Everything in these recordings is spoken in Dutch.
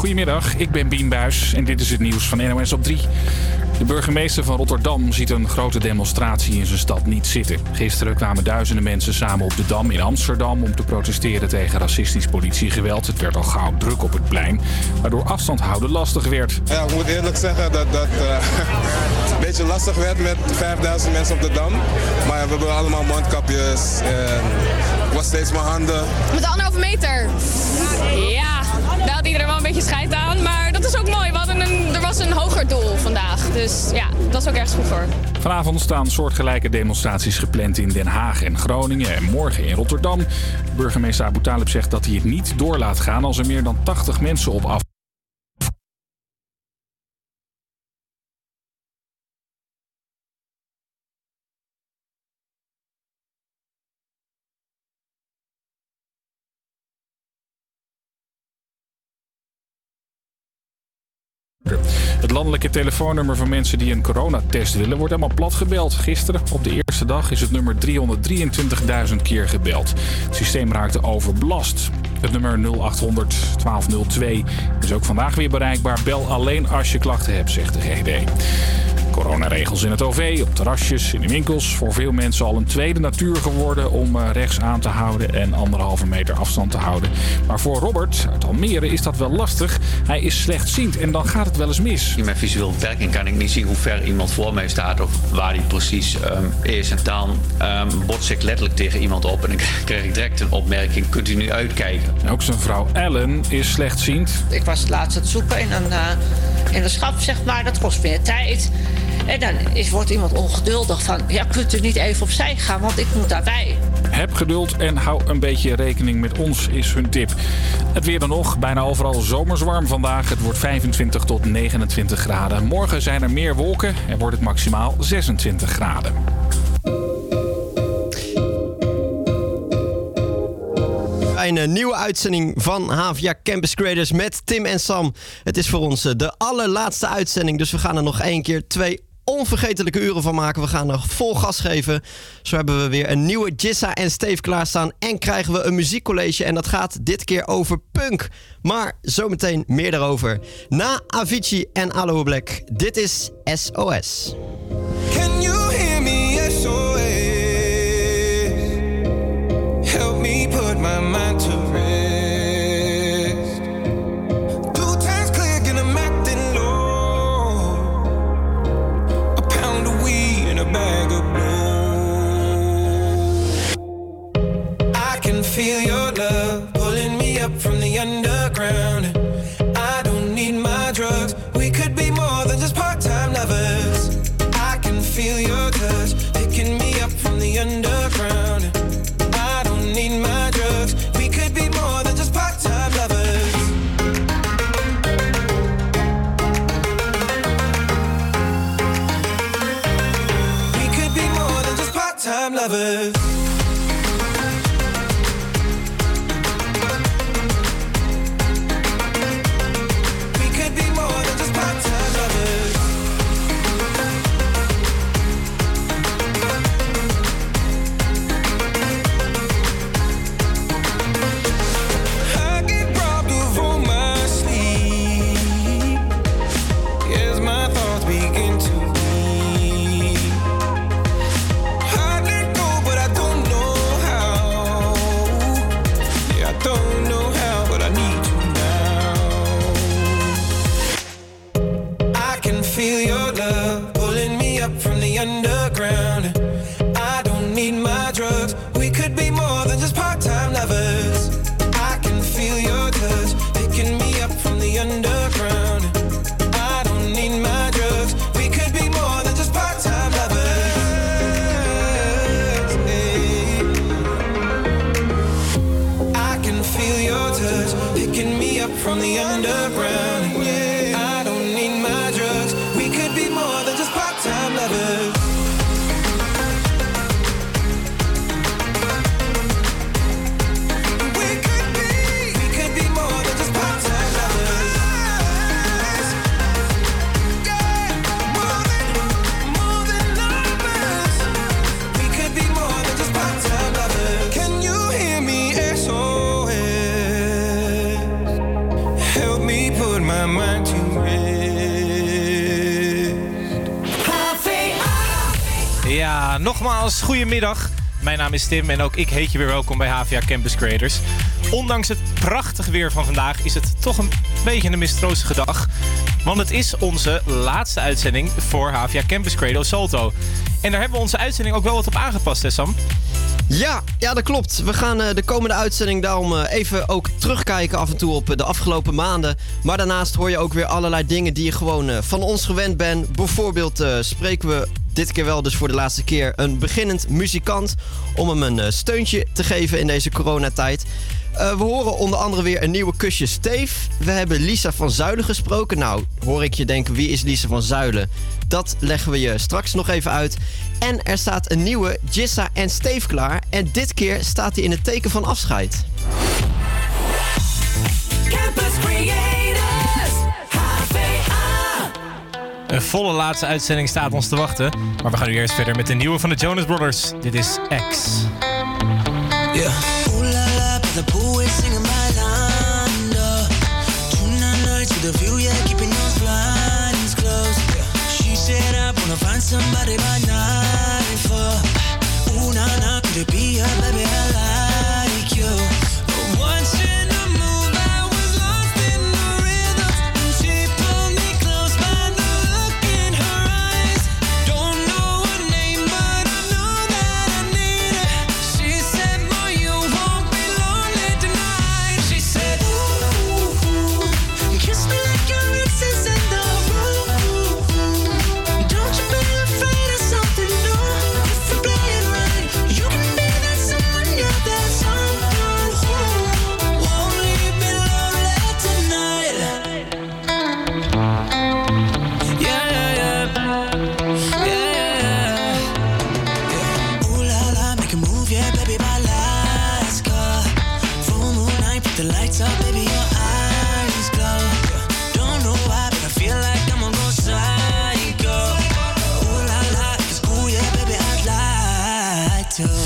Goedemiddag, ik ben Bien Buis en dit is het nieuws van NOS op 3. De burgemeester van Rotterdam ziet een grote demonstratie in zijn stad niet zitten. Gisteren kwamen duizenden mensen samen op de Dam in Amsterdam om te protesteren tegen racistisch politiegeweld. Het werd al gauw druk op het plein, waardoor afstand houden lastig werd. Ja, ik moet eerlijk zeggen dat dat uh, een beetje lastig werd met 5000 mensen op de Dam. Maar we hebben allemaal mondkapjes en ik was steeds mijn handen. Met anderhalve meter. Ja, daar had iedereen wel een beetje scheid aan. Maar dat is ook mooi. We hadden een, er was een hoger doel vandaag. Dus ja, dat is ook ergens goed voor. Vanavond staan soortgelijke demonstraties gepland in Den Haag en Groningen en morgen in Rotterdam. Burgemeester Abu Talib zegt dat hij het niet door laat gaan als er meer dan 80 mensen op af. Het landelijke telefoonnummer van mensen die een coronatest willen wordt helemaal plat gebeld. Gisteren, op de eerste dag, is het nummer 323.000 keer gebeld. Het systeem raakte overbelast. Het nummer 0800 1202 is ook vandaag weer bereikbaar. Bel alleen als je klachten hebt, zegt de GD. Coronaregels in het OV, op terrasjes, in de winkels. Voor veel mensen al een tweede natuur geworden om eh, rechts aan te houden en anderhalve meter afstand te houden. Maar voor Robert uit Almere is dat wel lastig. Hij is slechtziend en dan gaat het wel eens mis. In mijn visuele beperking kan ik niet zien hoe ver iemand voor mij staat of waar hij precies um, is. En dan um, bots ik letterlijk tegen iemand op en dan krijg ik direct een opmerking: kunt u nu uitkijken? En ook zijn vrouw Ellen is slechtziend. Ik was laatst aan het zoeken in een, uh, in een schap, zeg maar. Dat kost meer tijd. En dan is, wordt iemand ongeduldig van, ja, kunt u niet even opzij gaan, want ik moet daarbij. Heb geduld en hou een beetje rekening met ons, is hun tip. Het weer dan nog, bijna overal zomerswarm vandaag. Het wordt 25 tot 29 graden. Morgen zijn er meer wolken en wordt het maximaal 26 graden. Een nieuwe uitzending van Havia Campus Creators met Tim en Sam. Het is voor ons de allerlaatste uitzending, dus we gaan er nog één keer twee onvergetelijke uren van maken. We gaan er vol gas geven. Zo hebben we weer een nieuwe Jissa en Steve klaarstaan. En krijgen we een muziekcollege. En dat gaat dit keer over punk. Maar zometeen meer daarover. Na Avicii en Aloe Black. Dit is SOS. Can you hear me? Help me put my lovers. Tim en ook ik heet je weer welkom bij HVA Campus Creators. Ondanks het prachtige weer van vandaag is het toch een beetje een mistroostige dag. Want het is onze laatste uitzending voor HVA Campus Credo Salto. En daar hebben we onze uitzending ook wel wat op aangepast, hè Sam? Ja, ja, dat klopt. We gaan eh, de komende uitzending daarom eh, even ook terugkijken af en toe op eh, de afgelopen maanden. Maar daarnaast hoor je ook weer allerlei dingen die je gewoon van ons gewend bent. Bijvoorbeeld spreken we dit keer wel dus voor de laatste keer een beginnend muzikant om hem een steuntje te geven in deze coronatijd. Uh, we horen onder andere weer een nieuwe kusje Steve. We hebben Lisa van Zuilen gesproken. Nou, hoor ik je denken, wie is Lisa van Zuilen? Dat leggen we je straks nog even uit. En er staat een nieuwe Jissa en Steve klaar. En dit keer staat hij in het teken van afscheid. Een volle laatste uitzending staat ons te wachten. Maar we gaan nu eerst verder met de nieuwe van de Jonas Brothers. Dit is X. Somebody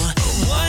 What?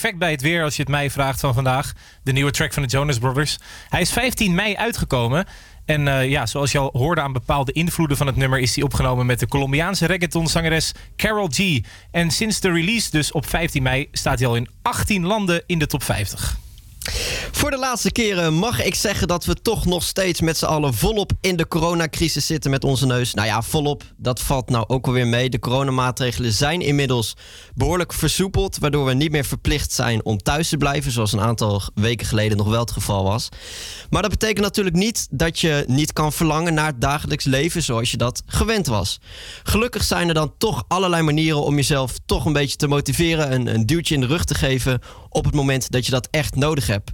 Perfect bij het weer als je het mij vraagt van vandaag. De nieuwe track van de Jonas Brothers. Hij is 15 mei uitgekomen. En uh, ja, zoals je al hoorde aan bepaalde invloeden van het nummer... is hij opgenomen met de Colombiaanse reggaetonzangeres Carol G. En sinds de release dus op 15 mei staat hij al in 18 landen in de top 50. Voor de laatste keren mag ik zeggen dat we toch nog steeds met z'n allen volop in de coronacrisis zitten met onze neus. Nou ja, volop, dat valt nou ook alweer mee. De coronamaatregelen zijn inmiddels behoorlijk versoepeld, waardoor we niet meer verplicht zijn om thuis te blijven, zoals een aantal weken geleden nog wel het geval was. Maar dat betekent natuurlijk niet dat je niet kan verlangen naar het dagelijks leven zoals je dat gewend was. Gelukkig zijn er dan toch allerlei manieren om jezelf toch een beetje te motiveren, een, een duwtje in de rug te geven op het moment dat je dat echt nodig hebt.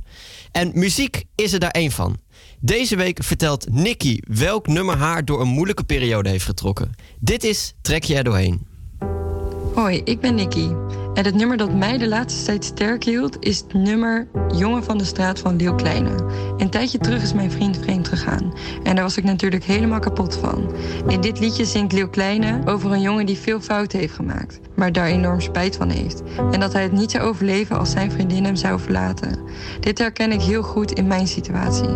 En muziek is er daar één van. Deze week vertelt Nicky welk nummer haar door een moeilijke periode heeft getrokken. Dit is Trek er doorheen. Hoi, ik ben Nicky. En het nummer dat mij de laatste tijd sterk hield... is het nummer Jongen van de Straat van Leeuw Kleine. Een tijdje terug is mijn vriend vreemd gegaan. En daar was ik natuurlijk helemaal kapot van. In dit liedje zingt Leeuw Kleine over een jongen die veel fouten heeft gemaakt... maar daar enorm spijt van heeft. En dat hij het niet zou overleven als zijn vriendin hem zou verlaten. Dit herken ik heel goed in mijn situatie.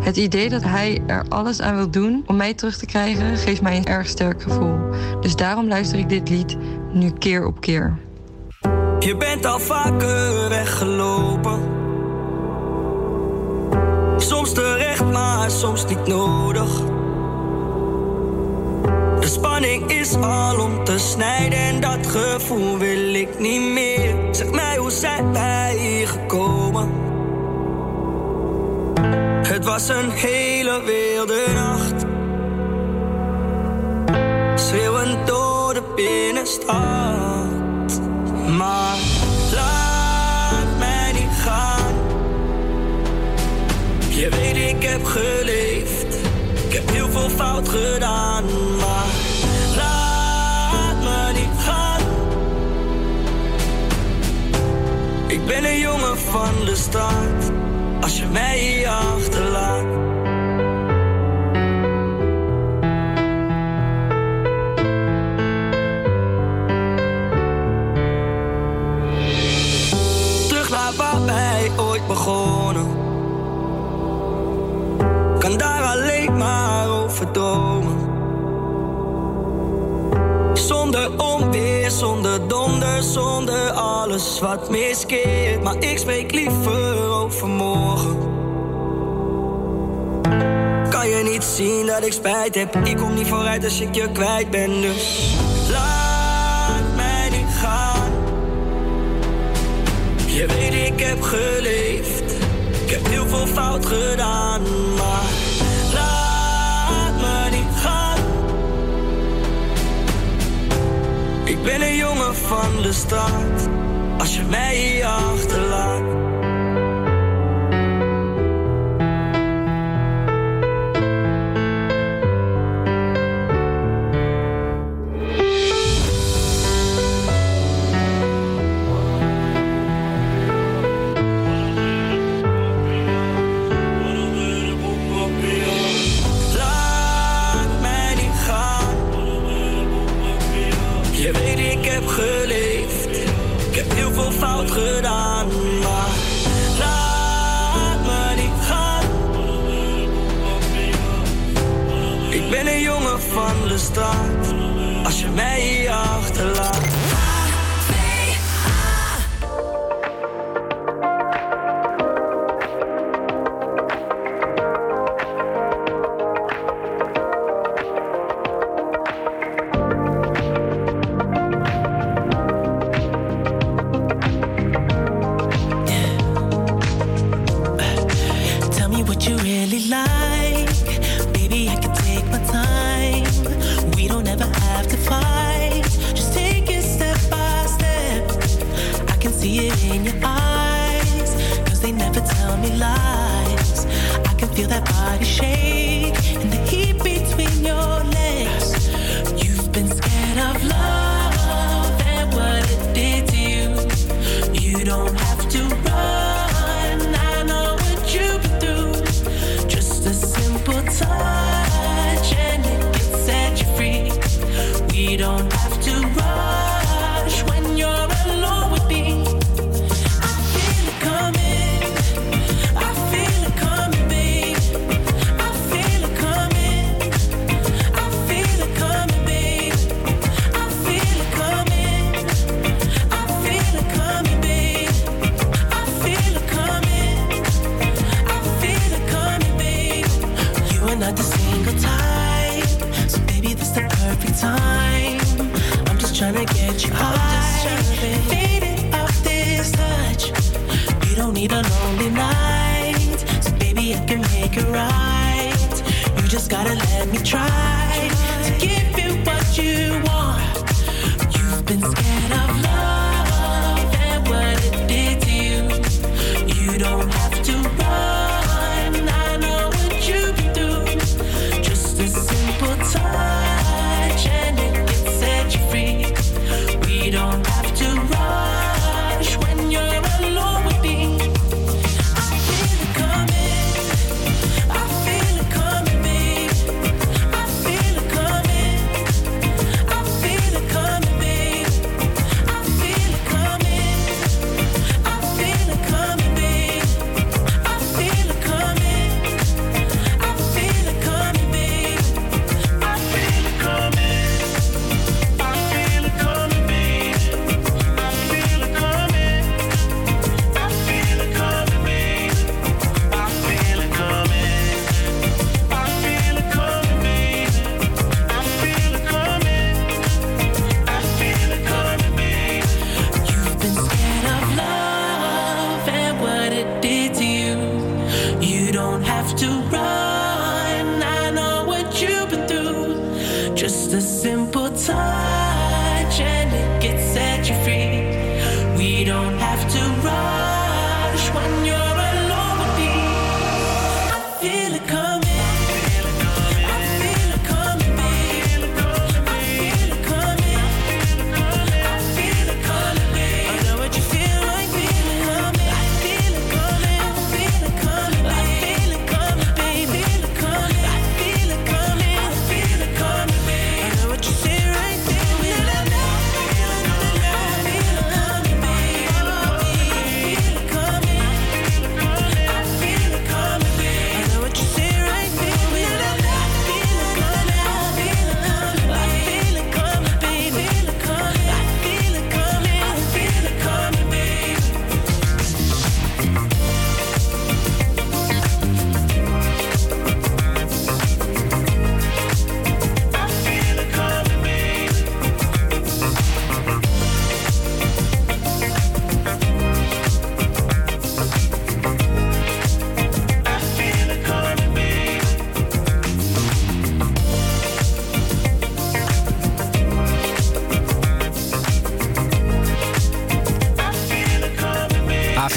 Het idee dat hij er alles aan wil doen om mij terug te krijgen... geeft mij een erg sterk gevoel. Dus daarom luister ik dit lied nu keer op keer. Je bent al vaker weggelopen. Soms terecht, maar soms niet nodig. De spanning is al om te snijden en dat gevoel wil ik niet meer. Zeg mij, hoe zijn wij hier gekomen? Het was een hele wilde nacht. Schreeuwend door de binnenstad. Maar laat mij niet gaan. Je weet, ik heb geleefd. Ik heb heel veel fout gedaan. Maar laat me niet gaan. Ik ben een jongen van de stad. Als je mij hier zonder alles wat miskeert. Maar ik spreek liever over morgen. Kan je niet zien dat ik spijt heb? Ik kom niet vooruit als ik je kwijt ben, dus laat mij niet gaan. Je weet, ik heb geleefd. Ik heb heel veel fout gedaan, maar Ik ben een jongen van de straat. Als je mij hier achterlaat.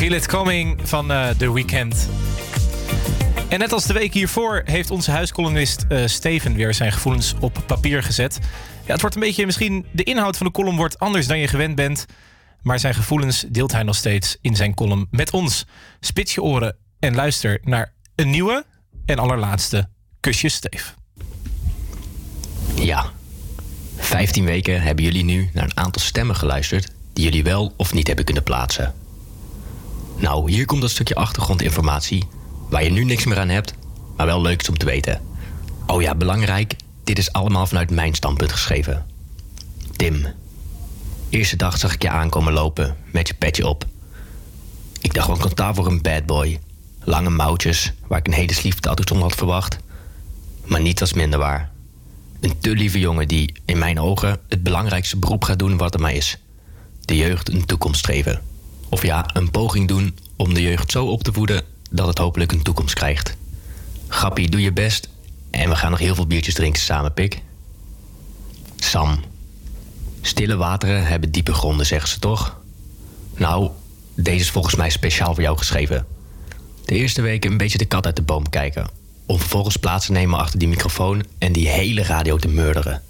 Feel Coming van eh The Weeknd. En net als de week hiervoor heeft onze huiskolonist eh, Steven weer zijn gevoelens op papier gezet. Ja, het wordt een beetje, misschien de inhoud van de column wordt anders dan je gewend bent. Maar zijn gevoelens deelt hij nog steeds in zijn column met ons. Spits je oren en luister naar een nieuwe en allerlaatste Kusjes Steef. Ja, 15 weken hebben jullie nu naar een aantal stemmen geluisterd die jullie wel of niet hebben kunnen plaatsen. Nou, hier komt dat stukje achtergrondinformatie waar je nu niks meer aan hebt, maar wel leuk is om te weten. Oh ja, belangrijk, dit is allemaal vanuit mijn standpunt geschreven. Tim. Eerste dag zag ik je aankomen lopen met je petje op. Ik dacht wel kontaar voor een bad boy. Lange mouwtjes, waar ik een hele sleeve tattoo had verwacht. Maar niet als minder waar. Een te lieve jongen die, in mijn ogen, het belangrijkste beroep gaat doen wat er maar is. De jeugd een toekomst geven. Of ja, een poging doen om de jeugd zo op te voeden dat het hopelijk een toekomst krijgt. Grappie, doe je best. En we gaan nog heel veel biertjes drinken samen, pik. Sam. Stille wateren hebben diepe gronden, zeggen ze toch? Nou, deze is volgens mij speciaal voor jou geschreven. De eerste weken een beetje de kat uit de boom kijken. Om vervolgens plaats te nemen achter die microfoon en die hele radio te murderen.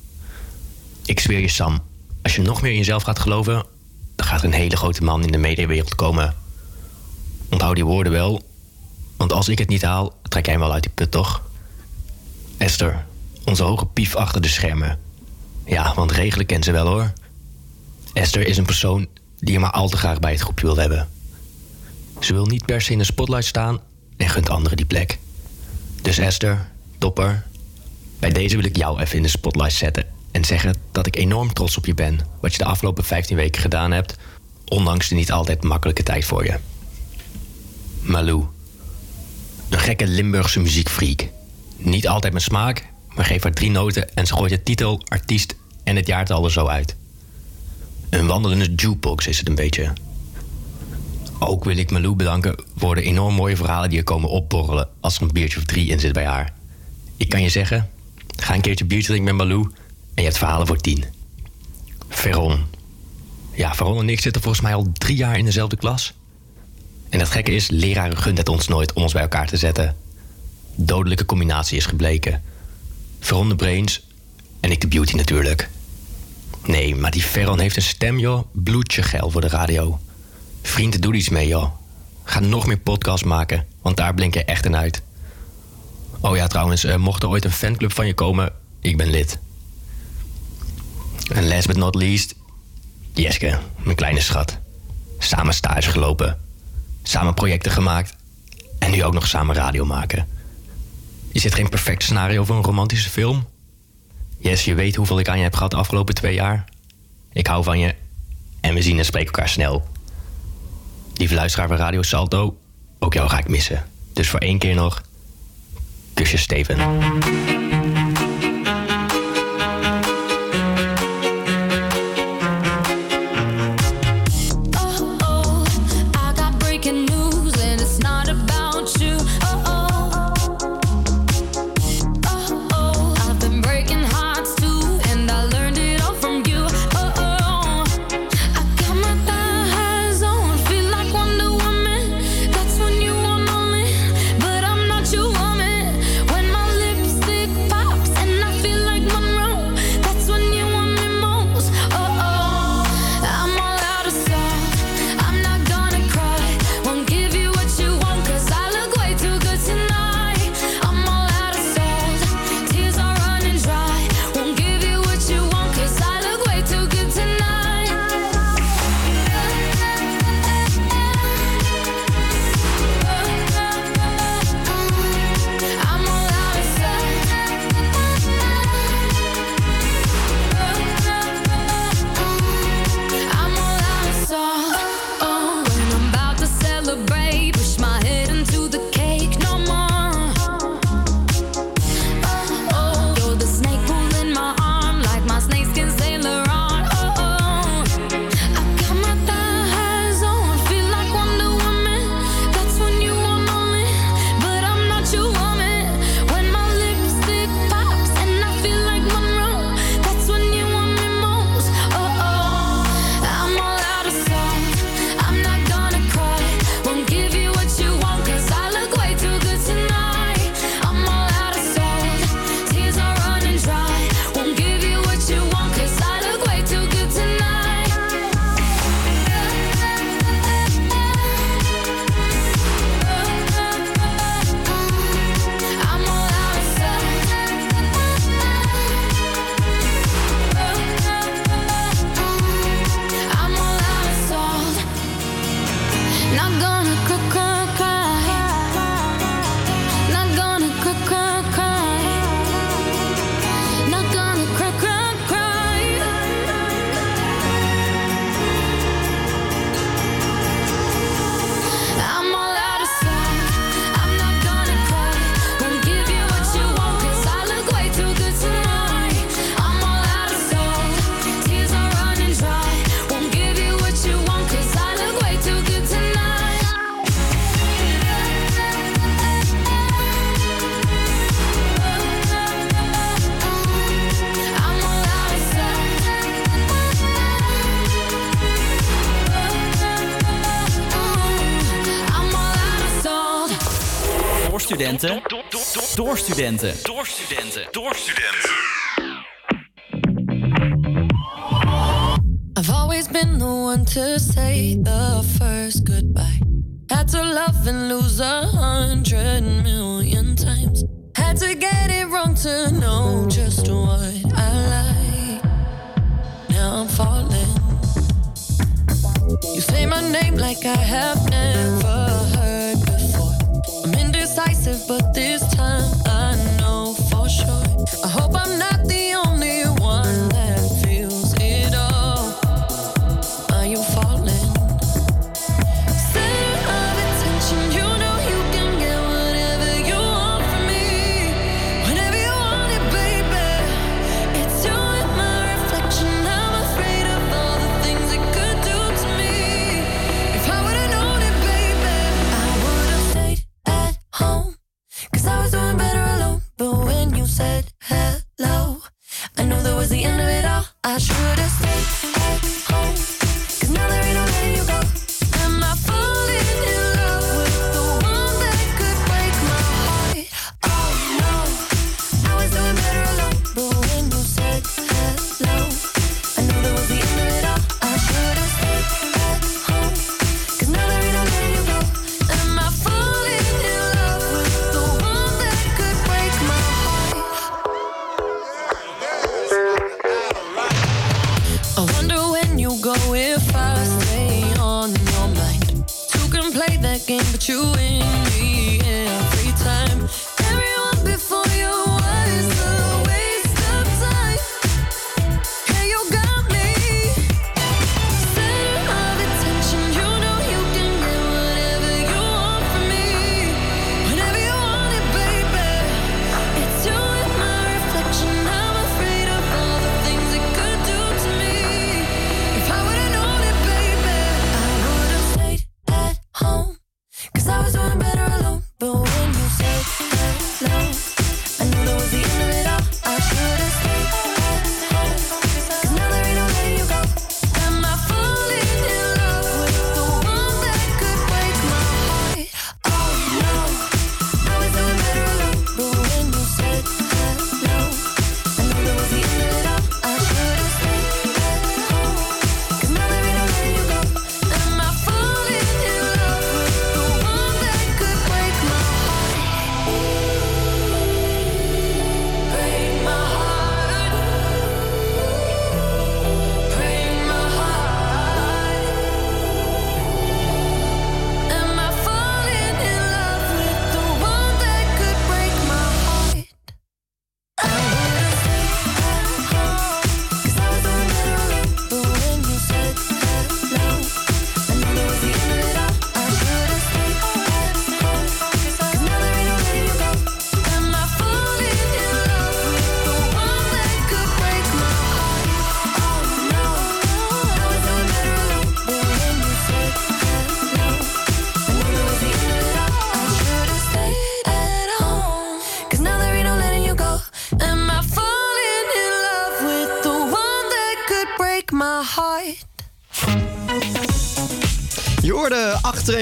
Ik zweer je, Sam, als je nog meer in jezelf gaat geloven, dan gaat er een hele grote man in de mediawereld komen. Onthoud die woorden wel, want als ik het niet haal, trek jij wel uit die put, toch? Esther, onze hoge pief achter de schermen. Ja, want regelen kent ze wel hoor. Esther is een persoon die je maar al te graag bij het groepje wil hebben. Ze wil niet per se in de spotlight staan en gunt anderen die plek. Dus Esther, topper, bij deze wil ik jou even in de spotlight zetten en zeggen dat ik enorm trots op je ben. Wat je de afgelopen 15 weken gedaan hebt, ondanks de niet altijd makkelijke tijd voor je. Malou, een gekke Limburgse muziekfreak. Niet altijd met smaak, maar geef haar drie noten en ze gooit de titel, artiest en het jaartal er zo uit. Een wandelende jukebox is het een beetje. Ook wil ik Malou bedanken voor de enorm mooie verhalen die er komen opborrelen als er een biertje of drie in zit bij haar. Ik kan je zeggen, ga een keertje biertje drinken met Malou je hebt verhalen voor tien. Veron. Ja, Veron en ik zitten volgens mij al drie jaar in dezelfde klas. En het gekke is, leraren gunt het ons nooit om ons bij elkaar te zetten. Dodelijke combinatie is gebleken. Veron de brains en ik de beauty natuurlijk. Nee, maar die Veron heeft een stem, joh. Bloedje geil voor de radio. Vrienden, doe iets mee, joh. Ga nog meer podcasts maken, want daar blink je echt in uit. Oh ja, trouwens, eh, mocht er ooit een fanclub van je komen, ik ben lid. En last but not least, Jeske, mijn kleine schat. Samen stage gelopen, samen projecten gemaakt en nu ook nog samen radio maken. Is dit geen perfect scenario voor een romantische film? Yes, je weet hoeveel ik aan je heb gehad de afgelopen twee jaar. Ik hou van je en we zien en spreken elkaar snel. Lieve luisteraar van Radio Salto, ook jou ga ik missen. Dus voor één keer nog, kusjes Steven. Door studenten. Door studenten. Door studenten. I've always been the one to say uh,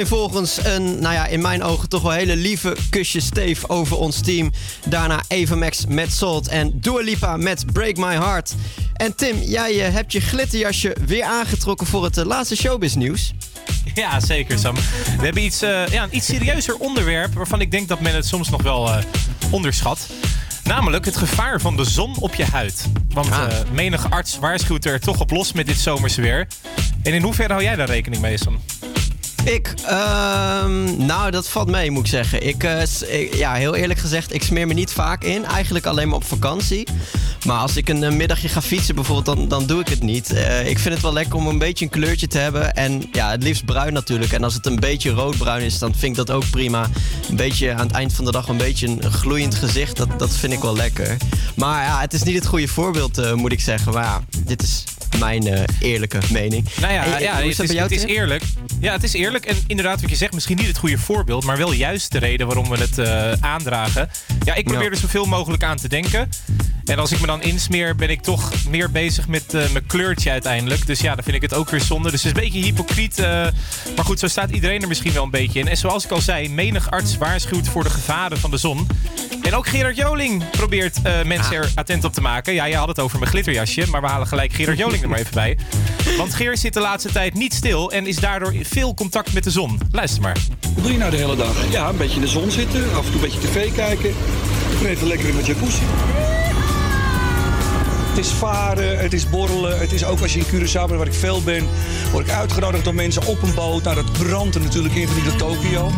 volgens een, nou ja, in mijn ogen toch wel hele lieve kusje Steve over ons team. Daarna Evamax met Salt en Dua Lipa met Break My Heart. En Tim, jij eh, hebt je glitterjasje weer aangetrokken voor het eh, laatste showbiz nieuws. Ja, zeker Sam. We hebben iets, eh, ja, een iets serieuzer onderwerp waarvan ik denk dat men het soms nog wel onderschat. Namelijk het gevaar van de zon op je huid. Want ah. menige uh, arts waarschuwt er toch op los met dit zomerse weer. En in hoeverre hou jij daar rekening mee, Sam? Ik, ehm, nou, dat valt mee, moet ik zeggen. Eh, ik, ja, heel eerlijk gezegd, ik smeer me niet vaak in. Eigenlijk alleen maar op vakantie. Maar als ik een eh, middagje ga fietsen bijvoorbeeld, dan, dan doe ik het niet. Eh, ik vind het wel lekker om een beetje een kleurtje te hebben. En ja, het liefst bruin natuurlijk. En als het een beetje roodbruin is, dan vind ik dat ook prima. Een beetje aan het eind van de dag een beetje een gloeiend gezicht. Dat, dat vind ik wel lekker. Maar ja, het is niet het goede voorbeeld, moet ik zeggen. Maar ja, dit is mijn eh, eerlijke mening. Nou ja, eh, eh, het, is, het is, eerlijk. Ja, het is eerlijk. En inderdaad, wat je zegt, misschien niet het goede voorbeeld, maar wel juist de reden waarom we het aandragen. Ja, ik probeer er zoveel mogelijk aan te denken. En als ik me dan insmeer, ben ik toch meer bezig met uh, mijn kleurtje uiteindelijk. Dus ja, dan vind ik het ook weer zonde. Dus het is een beetje hypocriet. maar goed, zo staat iedereen er misschien wel een beetje in. En zoals ik al zei, menig arts waarschuwt voor de gevaren van de zon. En ook Gerard Joling probeert mensen ah. er attent op te maken. Ja, jij had het over mijn glitterjasje, maar we halen gelijk Gerard Joling er maar even bij. Want Geer zit de laatste tijd niet stil en is daardoor veel contact met de zon. Luister maar. Wat doe je nou de hele dag? Ja, een beetje in de zon zitten, af en toe een beetje tv kijken. En even lekker in mijn jacuzzi. Het is varen, het is borrelen. Het is ook als je in Curaçao bent, waar ik veel ben... word ik uitgenodigd door mensen op een boot. Nou, dat brandt er natuurlijk in van die Tokio.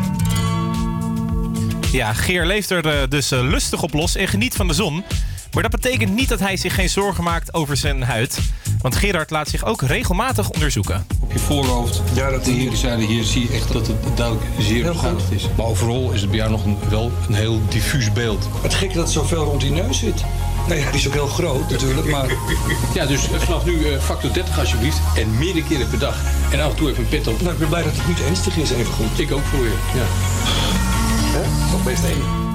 Ja, Geer leeft er eh, dus eh, lustig op los en geniet van de zon. Maar dat betekent niet dat hij zich geen zorgen maakt over zijn huid. Want Gerard laat zich ook regelmatig onderzoeken. Op je voorhoofd. Ja, dat de heren zeiden hier zie je echt dat het duidelijk zeer beschadigd is. Maar overal is het bij jou nog een, wel een heel diffuus beeld. Het gekke dat er zoveel rond die neus zit. Nee, die is ook heel groot natuurlijk, maar... Ja, dus vanaf nu eh, factor 30 alsjeblieft. En meerdere keren per dag. En af en toe even een pet op. Nou, ik ben blij dat het niet ernstig is, even goed. Ik ook voor je, ja. Hè? Nog best één.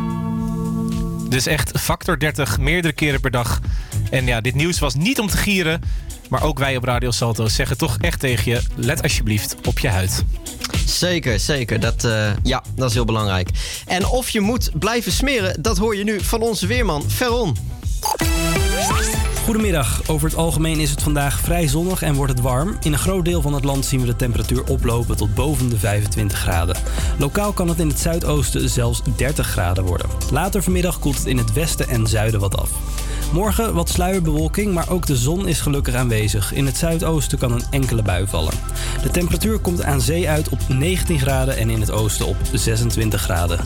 Dus echt factor 30, meerdere keren per dag. En ja, dit nieuws was niet om te gieren. Maar ook wij op Radio Salto zeggen toch echt tegen je... let alsjeblieft op je huid. Zeker, zeker. Dat, eh, ja, dat is heel belangrijk. En of je moet blijven smeren, dat hoor je nu van onze weerman Veron. Goedemiddag. Over het algemeen is het vandaag vrij zonnig en wordt het warm. In een groot deel van het land zien we de temperatuur oplopen tot boven de 25 graden. Lokaal kan het in het zuidoosten zelfs 30 graden worden. Later vanmiddag koelt het in het westen en zuiden wat af. Morgen wat sluierbewolking, maar ook de zon is gelukkig aanwezig. In het zuidoosten kan een enkele bui vallen. De temperatuur komt aan zee uit op 19 graden en in het oosten op 26 graden.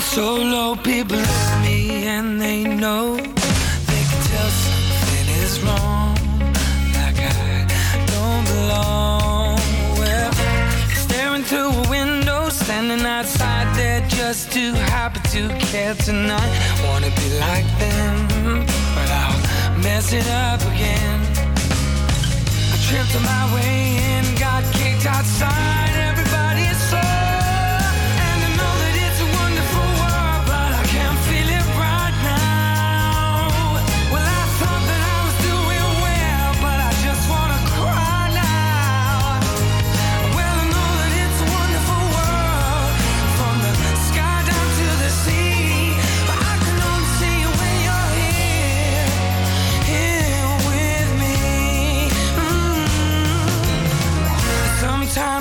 So low, people look at me and they know they can tell something is wrong, like I don't belong. Well, staring through a window, standing outside there just too happy to care tonight. Wanna be like them, but I'll mess it up again. I tripped on my way in, got kicked outside. Everybody is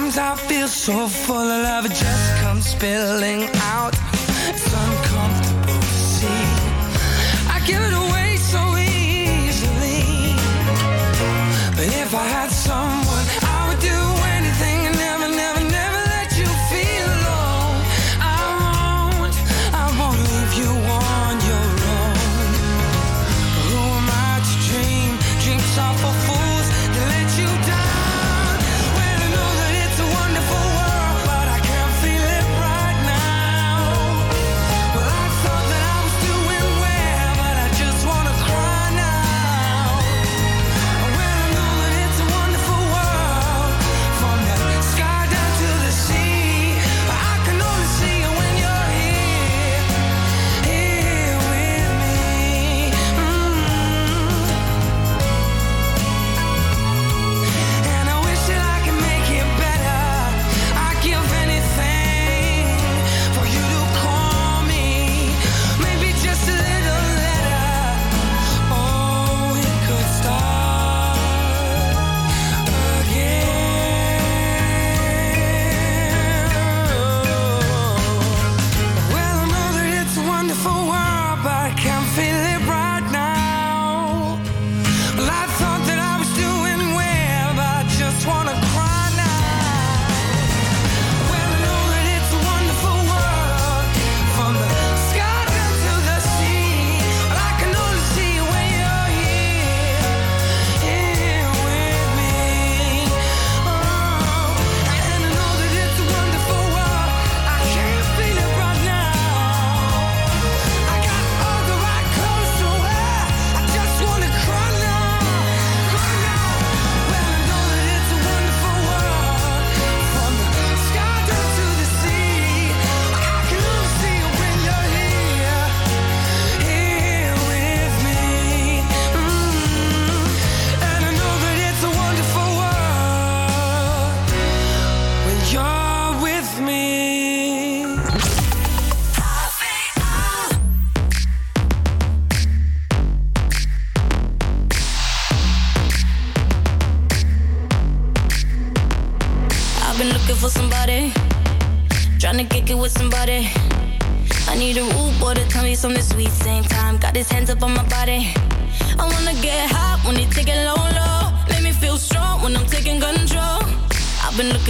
Sometimes I feel so full of love, it just comes spilling out.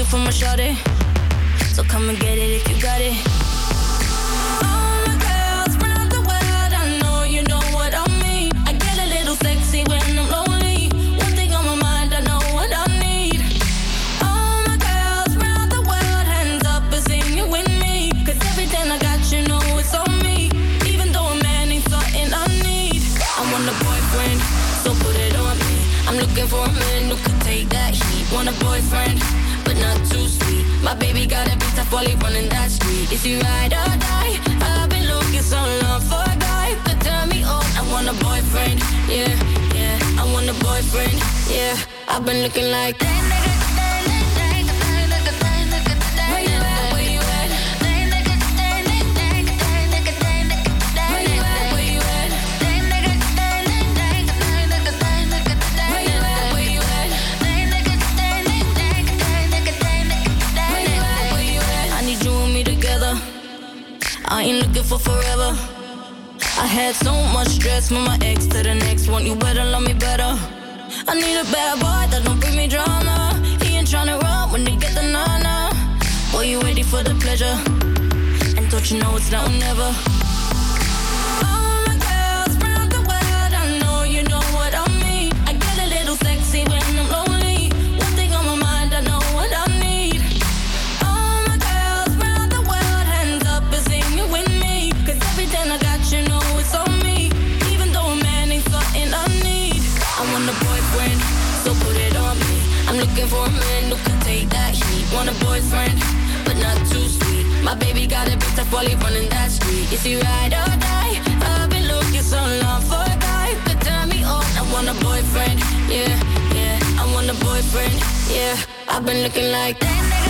For my shorty. So come and get it if you got it. While he running that street. Is he ride or die? I've been looking so long for a guy could turn me on. I want a boyfriend, yeah, yeah. I want a boyfriend, yeah. I've been looking like that. Where forever. I had so much stress from my ex to the next one. You better love me better. I need a bad boy that don't bring me drama. He ain't tryna run when they get the nana. Boy, you ready for the pleasure? And don't you know it's now or never? Boyfriend, but not too sweet. My baby got a bit tough while he running that street. Is he ride or die? I've been looking so long for a guy could turn me on. I want a boyfriend, yeah, yeah. I want a boyfriend, yeah. I've been looking like that. Where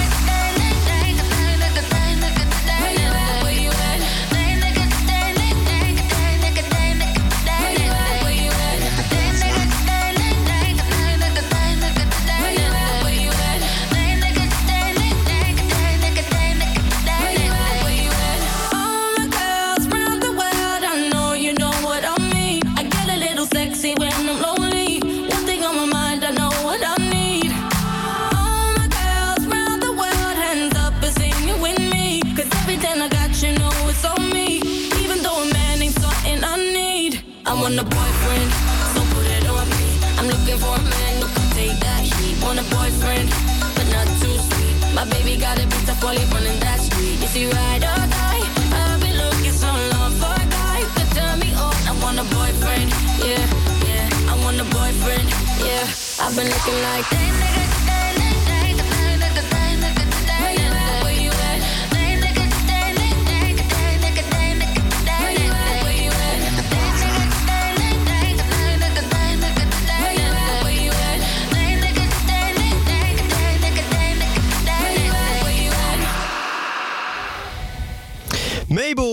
baby got a bit tough while he running that street. Is he ride or die? I've been looking so long for a guy could turn me on. I want a boyfriend, yeah, yeah. I want a boyfriend, yeah. I've been looking like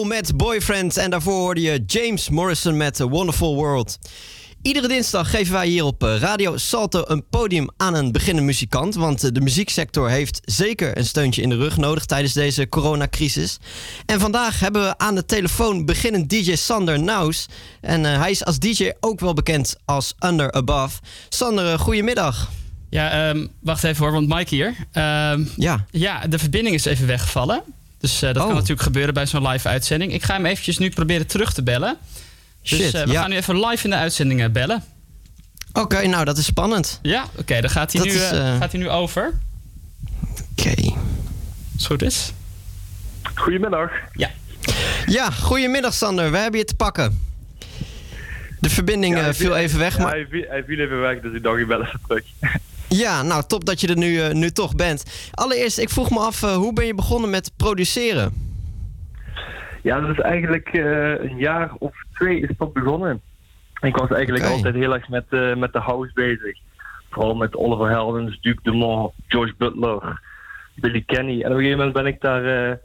Met Boyfriend en daarvoor hoorde je James Morrison met A Wonderful World. Iedere dinsdag geven wij hier op eh, Radio Salto een podium aan een beginnende muzikant. Want eh, de muzieksector heeft zeker een steuntje in de rug nodig tijdens deze coronacrisis. En vandaag hebben we aan de telefoon beginnend DJ Sander Naus. En eh, hij is als DJ ook wel bekend als Under Above. Sander, goedemiddag. Ja, ehm, wacht even hoor, want Mike hier. Ehm, ja. ja, de verbinding is even weggevallen. Dus eh, dat Oh. kan natuurlijk gebeuren bij zo'n live uitzending. Ik ga hem eventjes nu proberen terug te bellen. Dus Shit, eh, we ja. gaan nu even live in de uitzending eh, bellen. Oké, nou dat is spannend. Ja, oké, dan gaat hij, Dat nu, is, gaat hij nu over. Oké. Als het goed is. Goedemiddag. Ja. Ja, goedemiddag Sander. We hebben je te pakken. De verbinding eh, viel even weg, Ja, maar... hij, viel, hij viel even weg, dus ik dacht ik bel even terug. Ja, nou top dat je er nu, eh, nu toch bent. Allereerst, ik vroeg me af, eh, hoe ben je begonnen met produceren? Ja, dat is eigenlijk eh, een jaar of twee is dat begonnen. Ik was eigenlijk altijd heel erg met, eh, met de house bezig. Vooral met Oliver Heldens, Duke Dumont, George Butler, Billy Kenny. En op een gegeven moment ben ik daar... eh,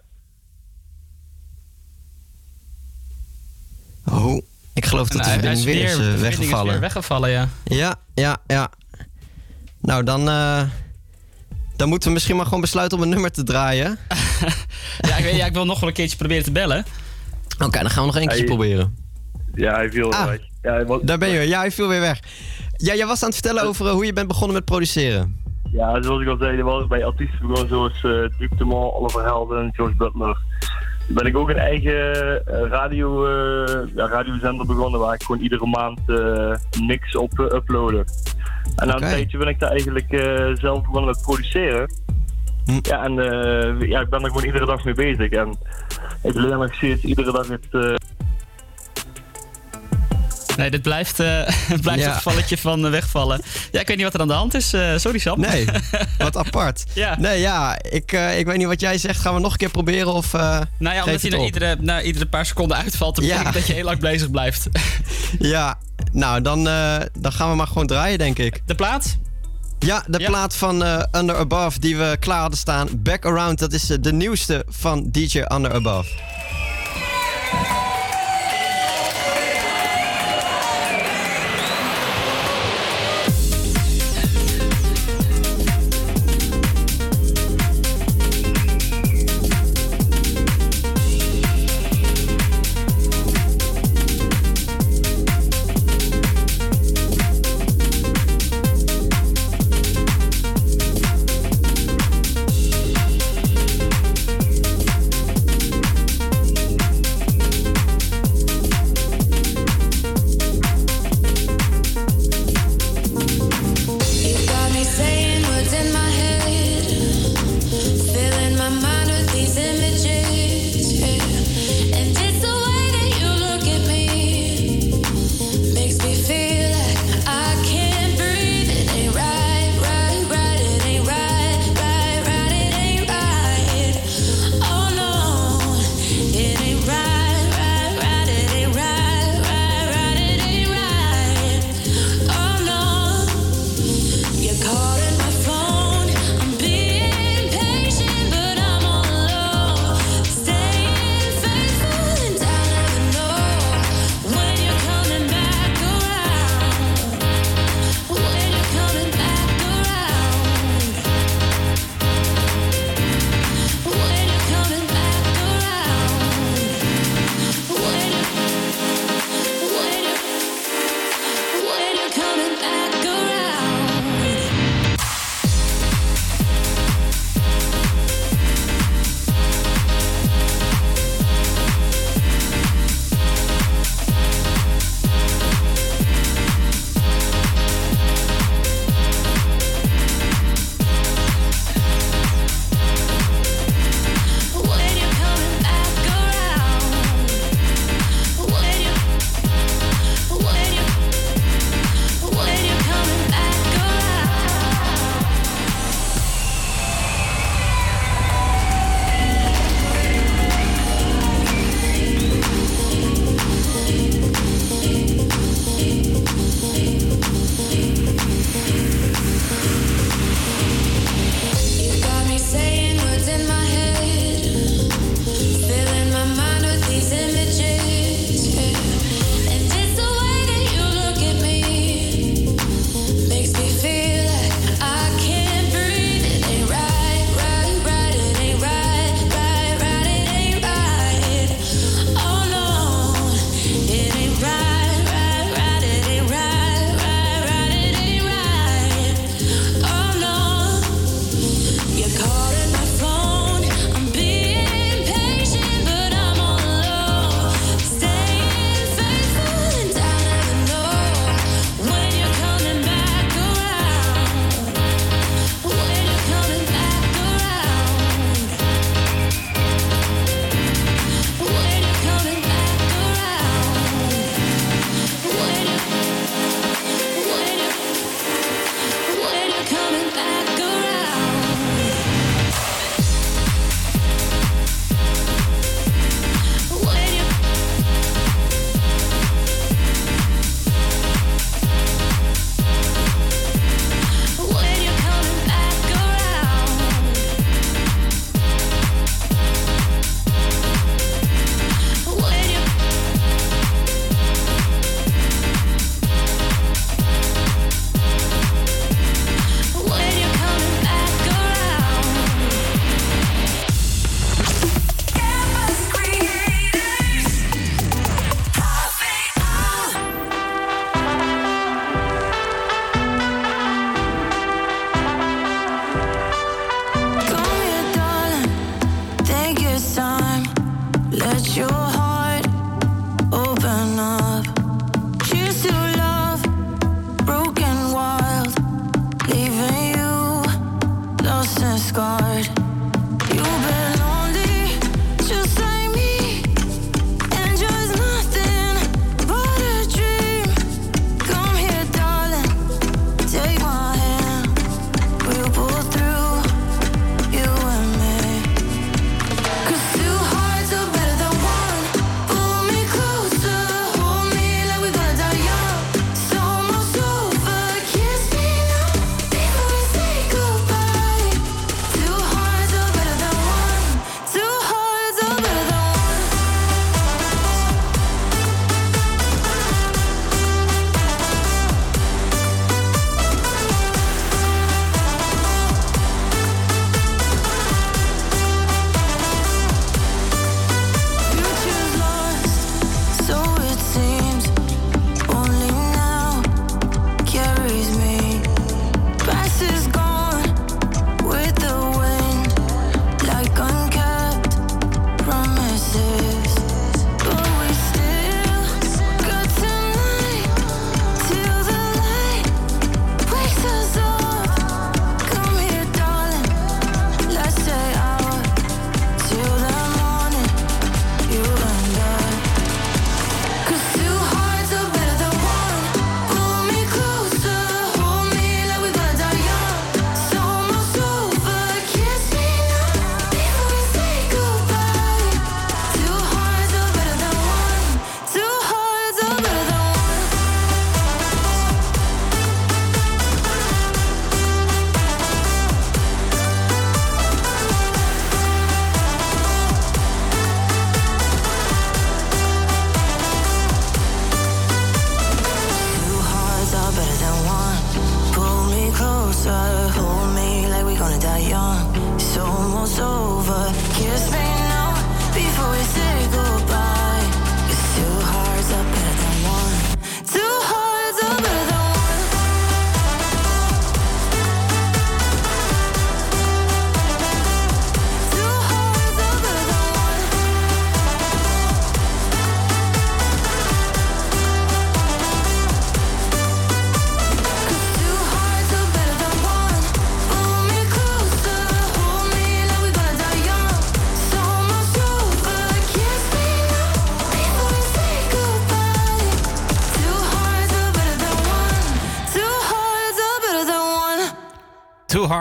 Oh, ik geloof dat de verbinding is weer is verbinding is weggevallen. weer weggevallen, ja. Ja, ja, ja. Nou, dan, eh, Dan moeten we misschien maar gewoon besluiten om een nummer te draaien. Ja, ik, weet, ja, ik wil nog wel een keertje proberen te bellen. Oké, dan gaan we nog één keertje Hey. proberen. Ja, hij viel Ah. weg. Ja, hij was- Daar ben je weer. Ja, hij viel weer weg. Ja, jij was aan het vertellen over eh, hoe je bent begonnen met produceren. Ja, zoals ik al zei, was bij artiesten begonnen zoals eh Duke de Mol, Oliver Helden, George Butler. Toen ben ik ook een eigen radio, eh, ja, radiozender begonnen waar ik gewoon iedere maand eh, niks op uploadde. En na Oké. een tijdje ben ik daar eigenlijk eh, zelf begonnen met produceren. Hm. Ja, en eh, ja, ik ben er gewoon iedere dag mee bezig. En ik leer nog steeds iedere dag het... eh, Nee, dit blijft, eh, het blijft Ja. gevalletje van wegvallen. Ja, ik weet niet wat er aan de hand is. Eh, sorry, Sam. Nee, wat apart. Ja. Nee, ja, ik, eh, ik weet niet wat jij zegt. Gaan we nog een keer proberen of eh Nou ja, omdat hij het na op? iedere, na iedere paar seconden uitvalt, dan Ja. betekent dat je heel lang bezig blijft. Ja, nou, dan, eh, dan gaan we maar gewoon draaien, denk ik. De plaat? Ja, de plaat van eh, Under Above die we klaar hadden staan. Back Around, dat is eh, de nieuwste van DJ Under Above. Cause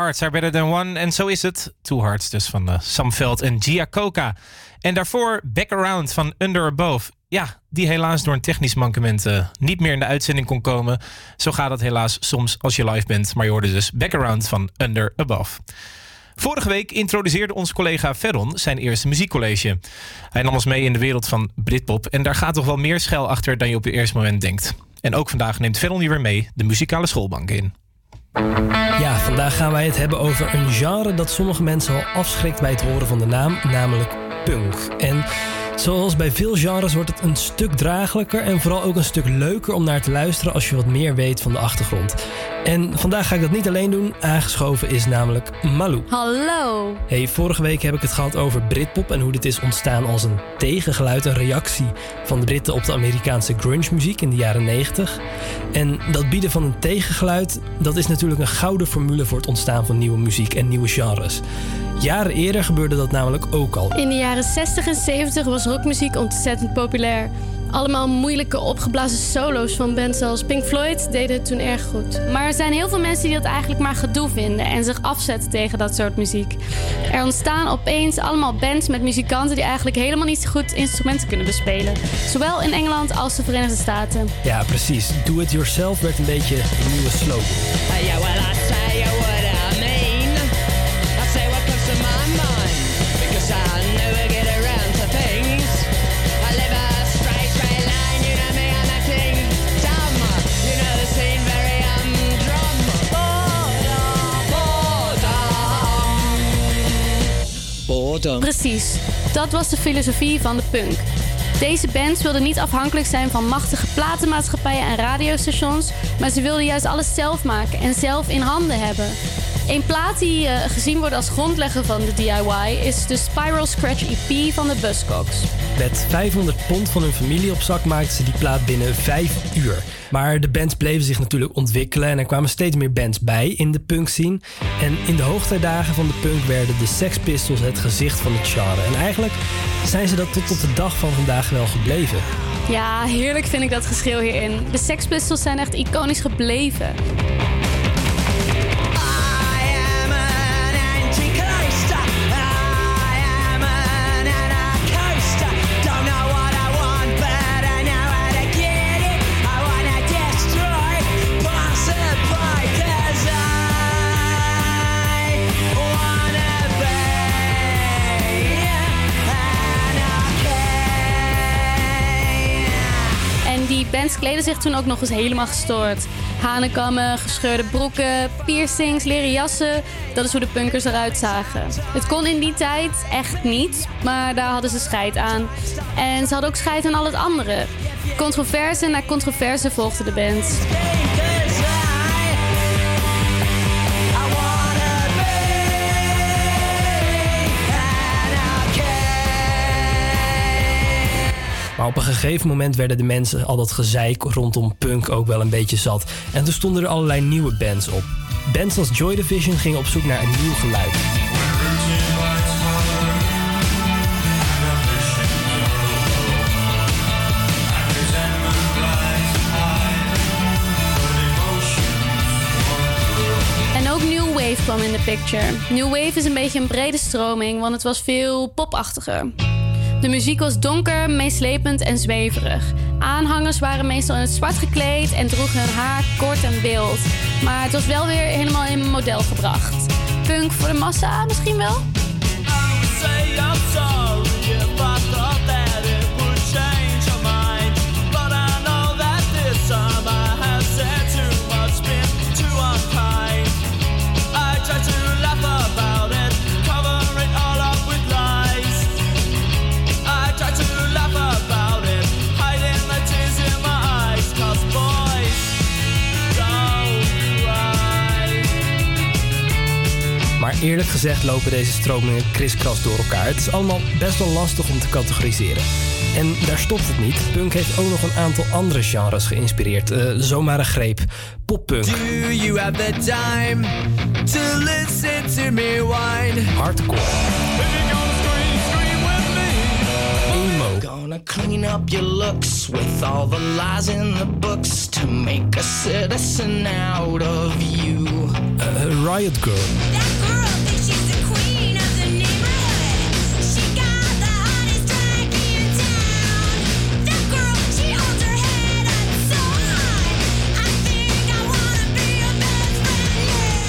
Hearts are better than one. En zo is het. Two Hearts dus van uh, Sam Veld en Gia Coca. En daarvoor Back Around van Under Above. Ja, die helaas door een technisch mankement eh, niet meer in de uitzending kon komen. Zo gaat het helaas soms als je live bent. Maar je hoorde dus Back Around van Under Above. Vorige week introduceerde onze collega Ferron zijn eerste muziekcollege. Hij nam ons mee in de wereld van Britpop. En daar gaat toch wel meer schuil achter dan je op het eerste moment denkt. En ook vandaag neemt Ferron je weer mee de muzikale schoolbank in. Ja, vandaag gaan wij het hebben over een genre dat sommige mensen al afschrikt bij het horen van de naam, namelijk punk. En zoals bij veel genres wordt het een stuk draaglijker en vooral ook een stuk leuker om naar te luisteren als je wat meer weet van de achtergrond. En vandaag ga ik dat niet alleen doen, aangeschoven is namelijk Malou. Hallo. Hey, vorige week heb ik het gehad over Britpop en hoe dit is ontstaan als een tegengeluid, een reactie van de Britten op de Amerikaanse grunge muziek in de jaren 90. En dat bieden van een tegengeluid, dat is natuurlijk een gouden formule voor het ontstaan van nieuwe muziek en nieuwe genres. Jaren eerder gebeurde dat namelijk ook al. In de jaren 60 en 70 was rockmuziek ontzettend populair. Allemaal moeilijke opgeblazen solo's van bands als Pink Floyd deden het toen erg goed. Maar er zijn heel veel mensen die dat eigenlijk maar gedoe vinden en zich afzetten tegen dat soort muziek. Er ontstaan opeens allemaal bands met muzikanten die eigenlijk helemaal niet zo goed instrumenten kunnen bespelen. Zowel in Engeland als de Verenigde Staten. Ja, precies. Do it yourself werd een beetje een nieuwe slogan. Yeah, well, Precies, dat was de filosofie van de punk. Deze bands wilden niet afhankelijk zijn van machtige platenmaatschappijen en radiostations, maar ze wilden juist alles zelf maken en zelf in handen hebben. Een plaat die eh, gezien wordt als grondlegger van de DIY is de Spiral Scratch EP van de Buzzcocks. Met 500 pond van hun familie op zak maakten ze die plaat binnen 5 uur. Maar de bands bleven zich natuurlijk ontwikkelen en er kwamen steeds meer bands bij in de punk scene. En in de hoogtijdagen van de punk werden de Sex Pistols het gezicht van het genre. En eigenlijk zijn ze dat tot op de dag van vandaag wel gebleven. Ja, heerlijk vind ik dat geschil hierin. De Sex Pistols zijn echt iconisch gebleven. En die bands kleden zich toen ook nog eens helemaal gestoord. Hanenkammen, gescheurde broeken, piercings, leren jassen. Dat is hoe de punkers eruit zagen. Het kon in die tijd echt niet, maar daar hadden ze scheid aan. En ze hadden ook scheid aan al het andere. Controverse na controverse volgde de band. Maar op een gegeven moment werden de mensen al dat gezeik rondom punk ook wel een beetje zat. En toen stonden er allerlei nieuwe bands op. Bands als Joy Division gingen op zoek naar een nieuw geluid. En ook New Wave kwam in de picture. New Wave is een beetje een brede stroming, want het was veel popachtiger. De muziek was donker, meeslepend en zweverig. Aanhangers waren meestal in het zwart gekleed en droegen hun haar kort en wild. Maar het was wel weer helemaal in model gebracht. Punk voor de massa misschien wel? Maar eerlijk gezegd lopen deze stromingen kriskras door elkaar. Het is allemaal best wel lastig om te categoriseren. En daar stopt het niet. Punk heeft ook nog een aantal andere genres geïnspireerd. Eh, zomaar een greep. Poppunk. Do you have the time to listen to me whine? Hardcore. Emo. Gonna clean up your looks with all the lies in the books to make a citizen out of you. Eh, Riot Girl.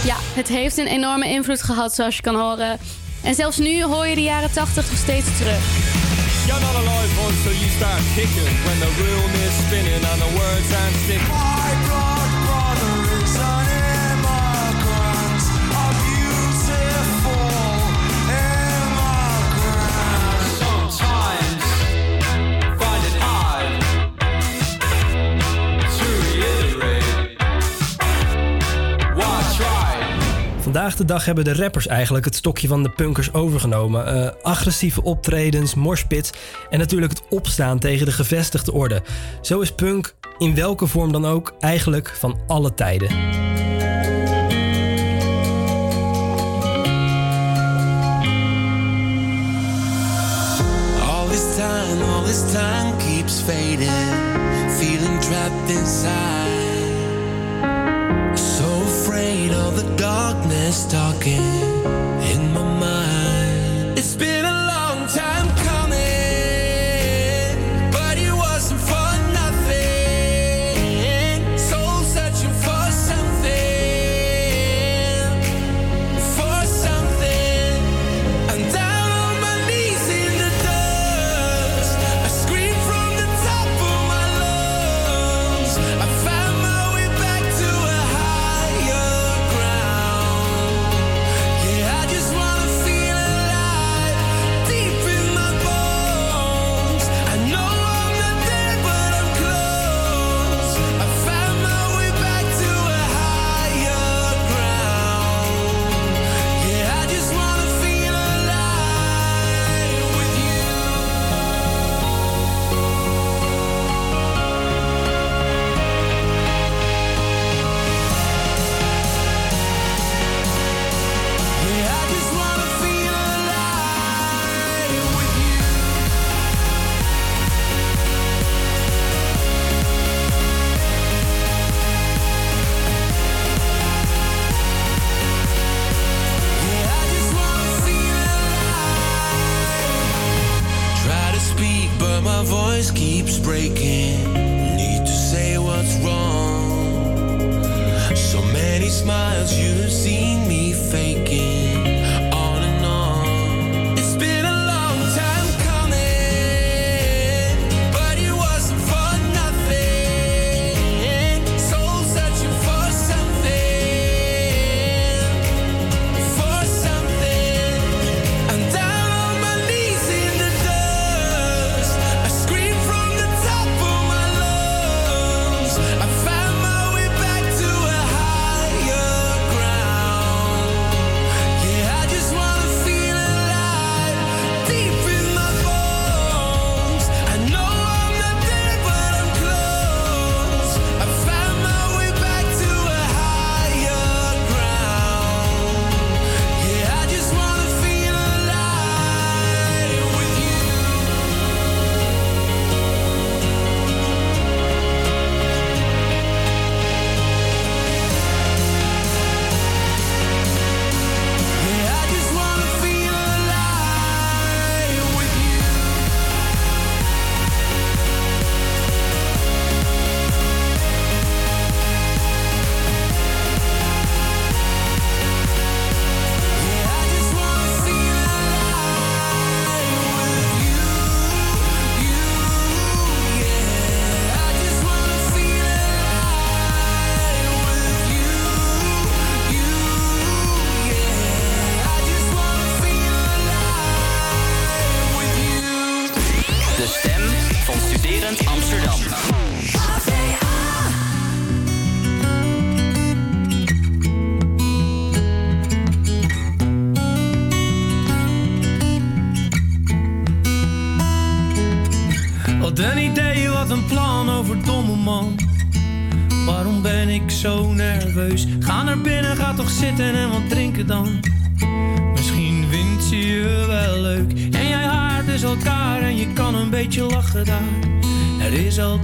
Ja, het heeft een enorme invloed gehad, zoals je kan horen. En zelfs nu hoor je de jaren 80 nog steeds terug. You're not alive until you start kicking when the room is spinning and the words aren't sticking. My blood brother is an immigrant, Vandaag de dag hebben de rappers eigenlijk het stokje van de punkers overgenomen. Eh, agressieve optredens, morspits en natuurlijk het opstaan tegen de gevestigde orde. Zo is punk, in welke vorm dan ook, eigenlijk van alle tijden. All this time, all this time keeps fading. Afraid of the darkness talking in my mind.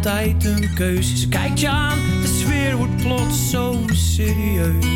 Altijd een keuze. Ze kijkt je aan, de sfeer wordt plots zo serieus.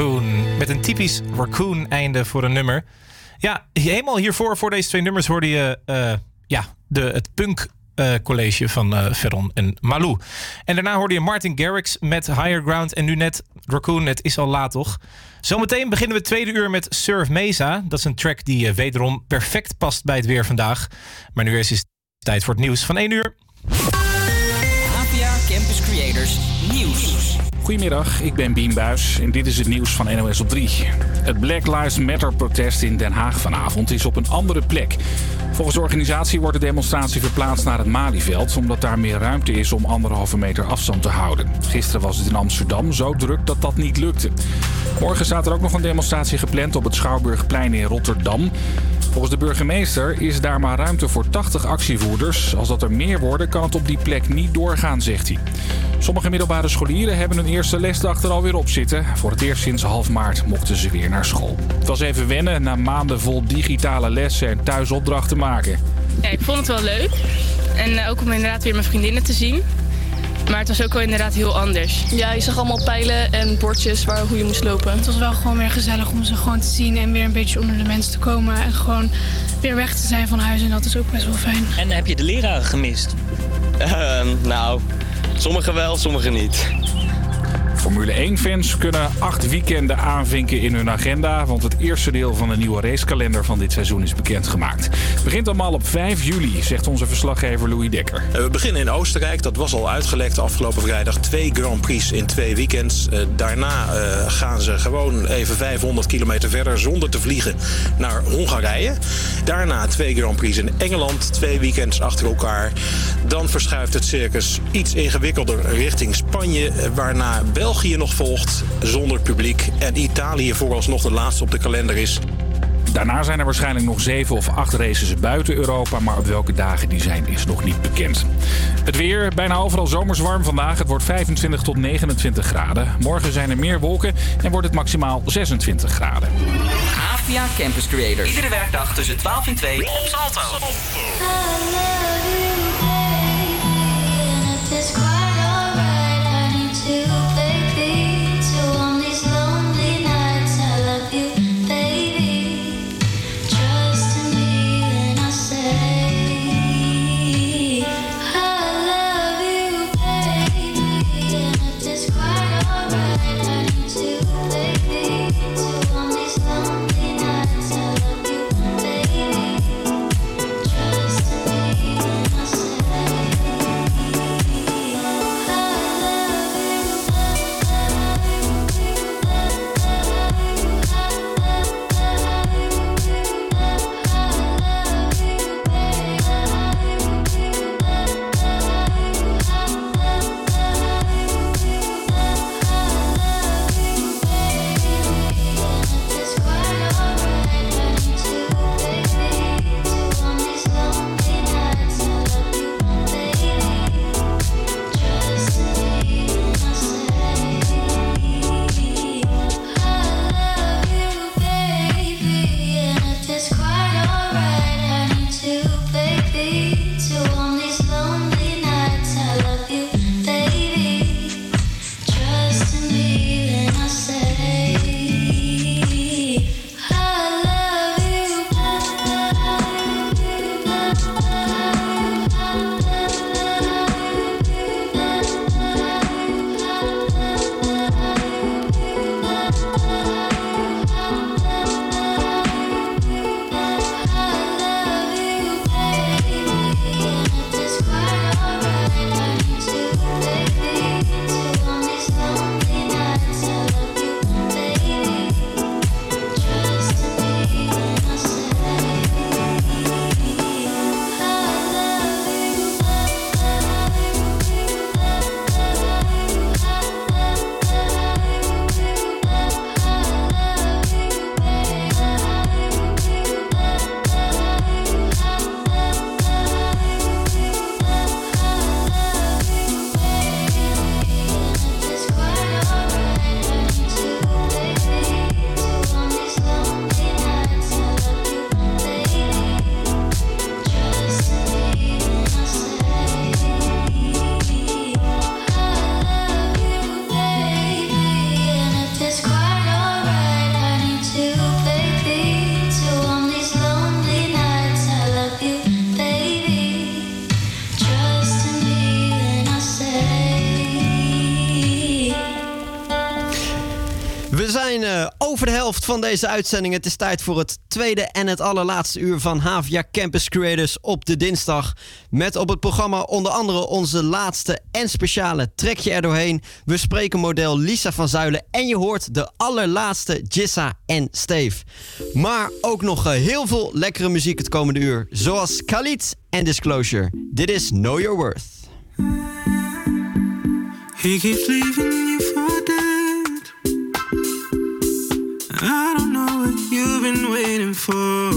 Raccoon. Met een typisch Raccoon einde voor een nummer. Ja, helemaal hiervoor, voor deze twee nummers, hoorde je eh, ja, de, het punk eh, college van eh Ferron en Malou. En daarna hoorde je Martin Garrix met Higher Ground. En nu net Raccoon, het is al laat toch? Zometeen beginnen we tweede uur met Surf Mesa. Dat is een track die eh, wederom perfect past bij het weer vandaag. Maar nu is het tijd voor het nieuws van 1 uur. Goedemiddag, ik ben Bien Buis en dit is het nieuws van NOS op 3. Het Black Lives Matter protest in Den Haag vanavond is op een andere plek. Volgens de organisatie wordt de demonstratie verplaatst naar het Malieveld... omdat daar meer ruimte is om anderhalve meter afstand te houden. Gisteren was het in Amsterdam zo druk dat dat niet lukte. Morgen staat er ook nog een demonstratie gepland op het Schouwburgplein in Rotterdam. Volgens de burgemeester is daar maar ruimte voor 80 actievoerders. Als dat er meer worden, kan het op die plek niet doorgaan, zegt hij. Sommige middelbare scholieren hebben hun eerste lesdag er alweer op zitten. Voor het eerst sinds half maart mochten ze weer naar school. Het was even wennen na maanden vol digitale lessen en thuisopdrachten maken. Ja, ik vond het wel leuk. En eh, ook om inderdaad weer mijn vriendinnen te zien. Maar het was ook wel inderdaad heel anders. Ja, je zag allemaal pijlen en bordjes waar, hoe je moest lopen. Het was wel gewoon weer gezellig om ze gewoon te zien en weer een beetje onder de mensen te komen. En gewoon weer weg te zijn van huis en dat is ook best wel fijn. En heb je de leraren gemist? Ehm, nou, sommigen wel, sommigen niet. Formule 1-fans kunnen acht weekenden aanvinken in hun agenda, want het eerste deel van de nieuwe racekalender van dit seizoen is bekendgemaakt. Het begint allemaal op 5 juli, zegt onze verslaggever Louis Dekker. Eh, We beginnen in Oostenrijk. Dat was al uitgelekt afgelopen vrijdag. Twee Grand Prix in twee weekends. Eh, daarna eh, gaan ze gewoon even 500 kilometer verder zonder te vliegen naar Hongarije. Daarna twee Grand Prix in Engeland. Twee weekends achter elkaar. Dan verschuift het circus iets ingewikkelder richting Spanje. Waarna België nog volgt zonder publiek. En Italië vooralsnog de laatste op de kalender is. Daarna zijn er waarschijnlijk nog zeven of acht races buiten Europa, maar op welke dagen die zijn is nog niet bekend. Het weer, bijna overal zomers warm vandaag. Het wordt 25 tot 29 graden. Morgen zijn er meer wolken en wordt het maximaal 26 graden. APA Campus Creators. Iedere werkdag tussen 12 en 2 op Salto. Van deze uitzending. Het is tijd voor het tweede en het allerlaatste uur van Havia Campus Creators op de dinsdag. Met op het programma onder andere onze laatste en speciale trekje er doorheen. We spreken model Lisa van Zuilen en je hoort de allerlaatste Jissa en Steve. Maar ook nog eh, heel veel lekkere muziek het komende uur. Zoals Khalid en Disclosure. Dit is Know Your Worth. He keeps leaving I don't know what you've been waiting for.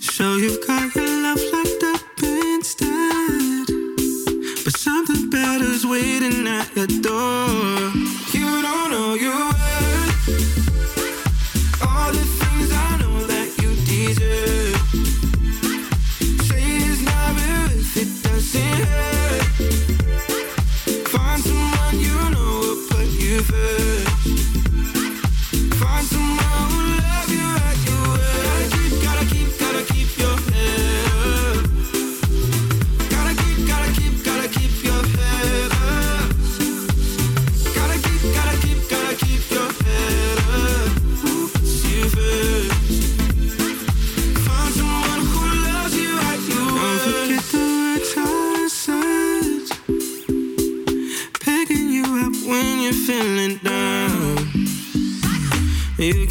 So you've got your love locked up instead. But something better's waiting at your door. You don't know your worth.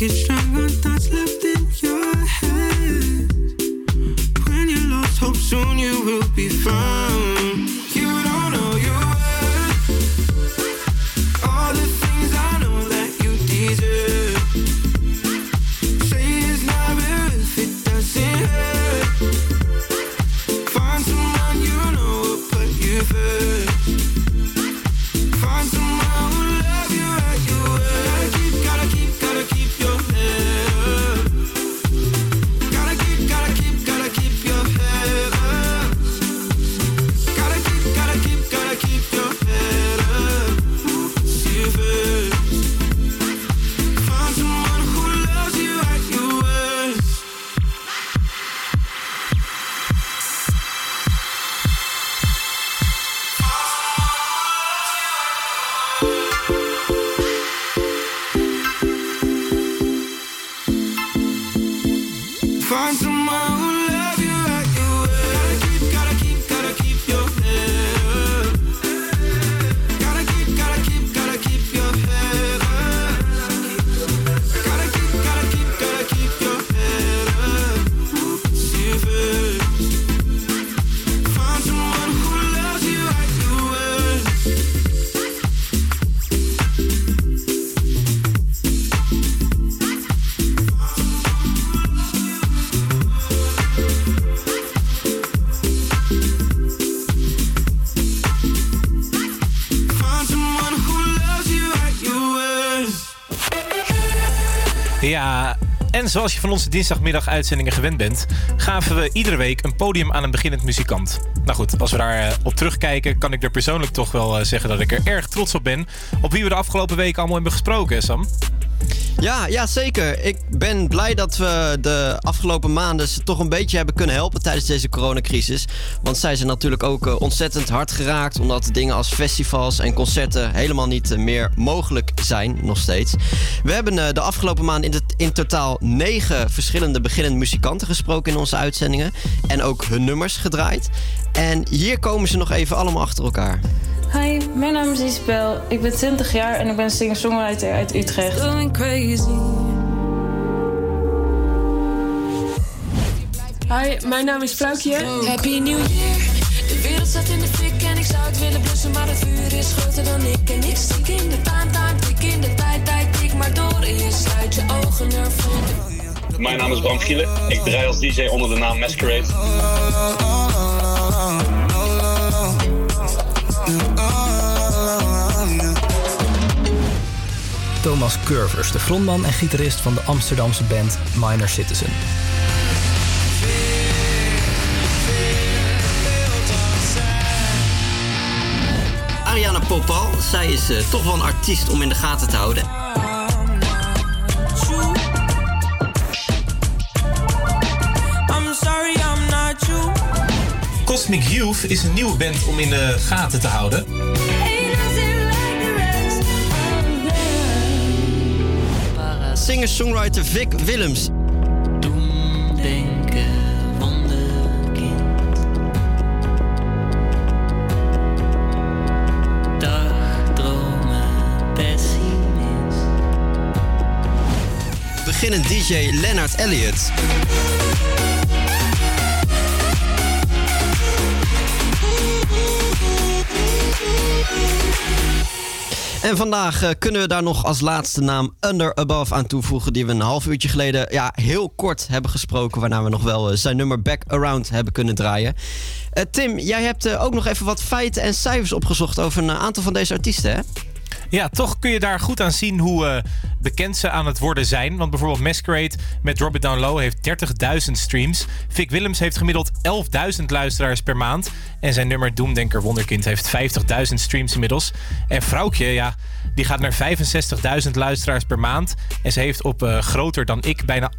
You zoals je van onze dinsdagmiddag uitzendingen gewend bent, gaven we iedere week een podium aan een beginnend muzikant. Nou goed, als we daar eh, op terugkijken, kan ik er persoonlijk toch wel eh, zeggen dat ik er erg trots op ben. Op wie we de afgelopen weken allemaal hebben gesproken, Sam. Ja, ja, zeker. Ik ben blij dat we de afgelopen maanden ze toch een beetje hebben kunnen helpen tijdens deze coronacrisis. Want zij zijn natuurlijk ook eh, ontzettend hard geraakt. Omdat dingen als festivals en concerten helemaal niet eh, meer mogelijk zijn, nog steeds. We hebben eh, de afgelopen maanden in, in totaal negen verschillende beginnende muzikanten gesproken in onze uitzendingen. En ook hun nummers gedraaid. En hier komen ze nog even allemaal achter elkaar. Mijn naam is Isabel. Ik ben 20 jaar en ik ben singer-songwriter uit Utrecht. Hi, mijn naam is Floukje. Happy New Year. De wereld staat in de fik en ik zou het willen blussen, maar het vuur is groter dan ik. En ik stik in de taan, taan, tik in de tijd, tijd, tik maar door. En je sluit je ogen ervoor. Mijn naam is Bram Gielen. Ik draai als DJ onder de naam Masquerade. Thomas Curvers, de frontman en gitarist van de Amsterdamse band Minor Citizen. Ariana Poppal, zij is eh, toch wel een artiest om in de gaten te houden. I'm sorry, I'm not you. Cosmic Youth is een nieuwe band om in de gaten te houden. Singer-songwriter Vic Willems. denken wonderkind. Dagdromen pessimist. Beginnend DJ Leonard Elliott. En vandaag eh, kunnen we daar nog als laatste naam Under Above aan toevoegen. Die we een half uurtje geleden ja, heel kort hebben gesproken. Waarna we nog wel eh, zijn nummer Back Around hebben kunnen draaien. Eh, Tim, jij hebt ook nog even wat feiten en cijfers opgezocht over een aantal van deze artiesten, hè? Ja, toch kun je daar goed aan zien hoe eh, bekend ze aan het worden zijn. Want bijvoorbeeld Masquerade met Drop It Down Low heeft 30.000 streams. Vic Willems heeft gemiddeld 11.000 luisteraars per maand. En zijn nummer Doemdenker Wonderkind heeft 50.000 streams inmiddels. En Vrouwtje, ja, die gaat naar 65.000 luisteraars per maand. En ze heeft op eh, Groter dan ik bijna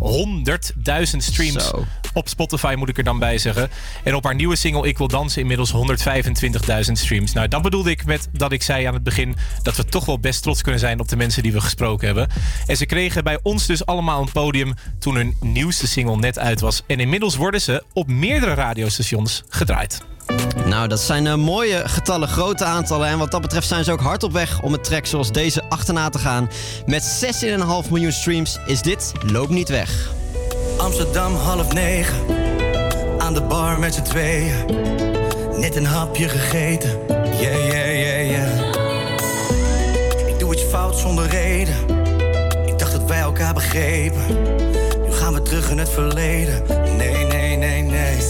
800.000 streams op Spotify, moet ik er dan bij zeggen. En op haar nieuwe single Ik Wil Dansen inmiddels 125.000 streams. Nou, dat bedoelde ik met dat ik zei aan het begin... dat we toch wel best trots kunnen zijn op de mensen die we gesproken hebben. En ze kregen bij ons dus allemaal een podium toen hun nieuwste single net uit was. En inmiddels worden ze op meerdere radiostations gedraaid. Nou, dat zijn eh, mooie getallen, grote aantallen. En wat dat betreft zijn ze ook hard op weg om een track zoals deze achterna te gaan. Met 16,5 miljoen streams is dit Loop Niet Weg. Amsterdam half negen. Aan de bar met z'n tweeën. Net een hapje gegeten. Yeah, yeah, yeah, yeah. Ik doe iets fout zonder reden. Ik dacht dat wij elkaar begrepen. Nu gaan we terug in het verleden. Nee, nee, nee, nee.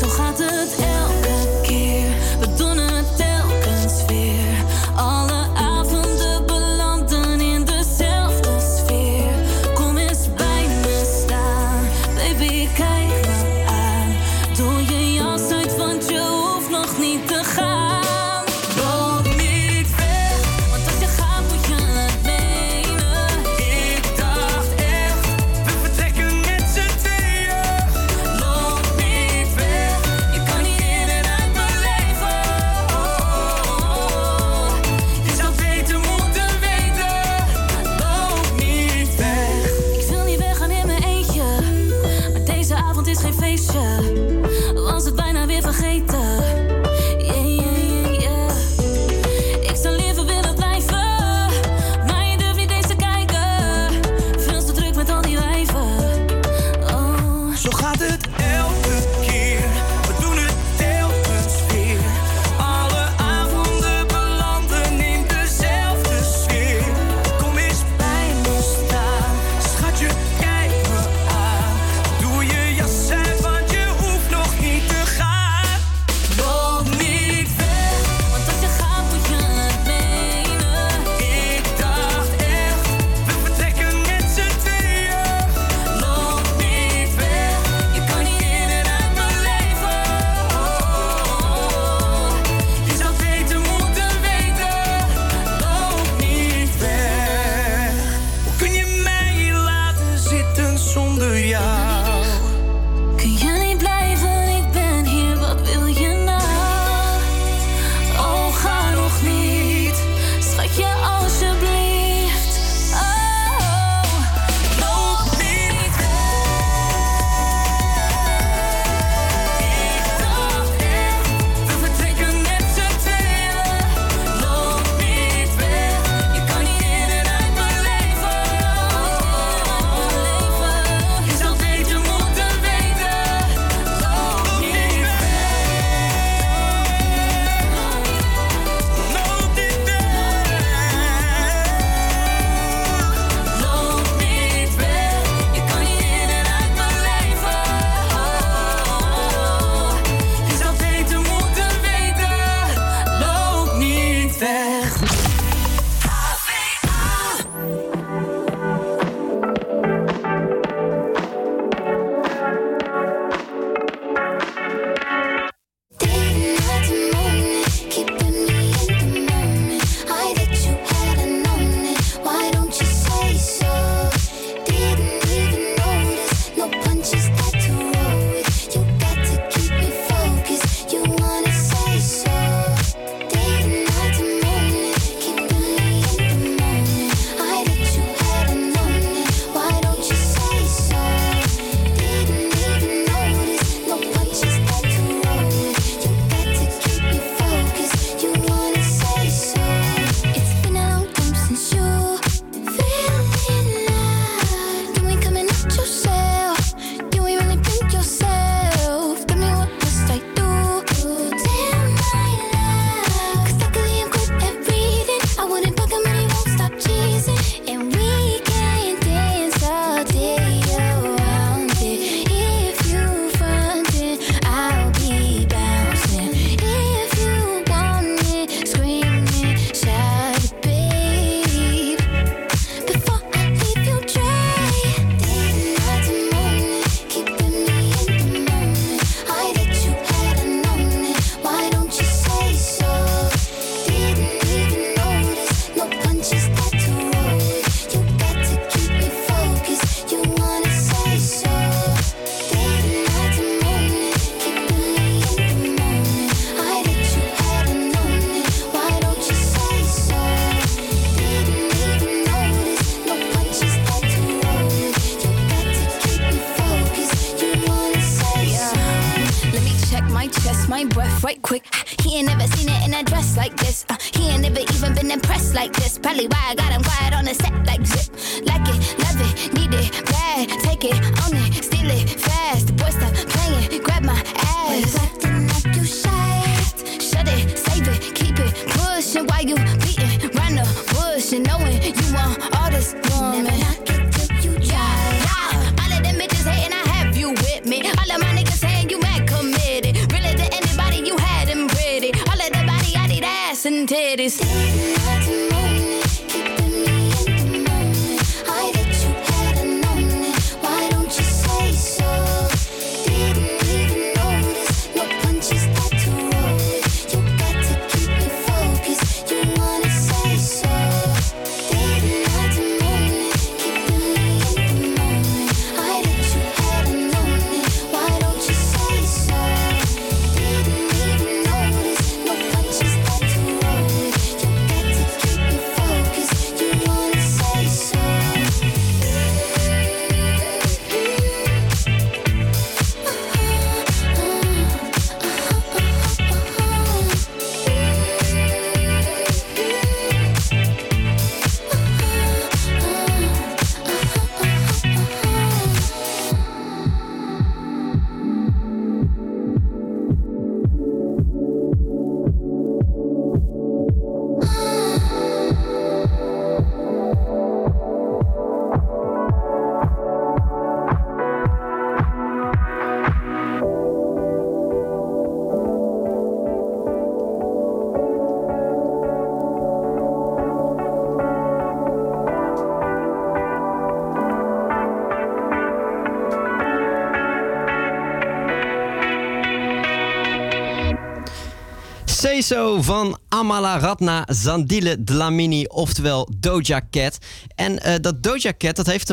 So van Amala Ratna Zandile Dlamini, oftewel Doja Cat. En eh, dat Doja Cat dat heeft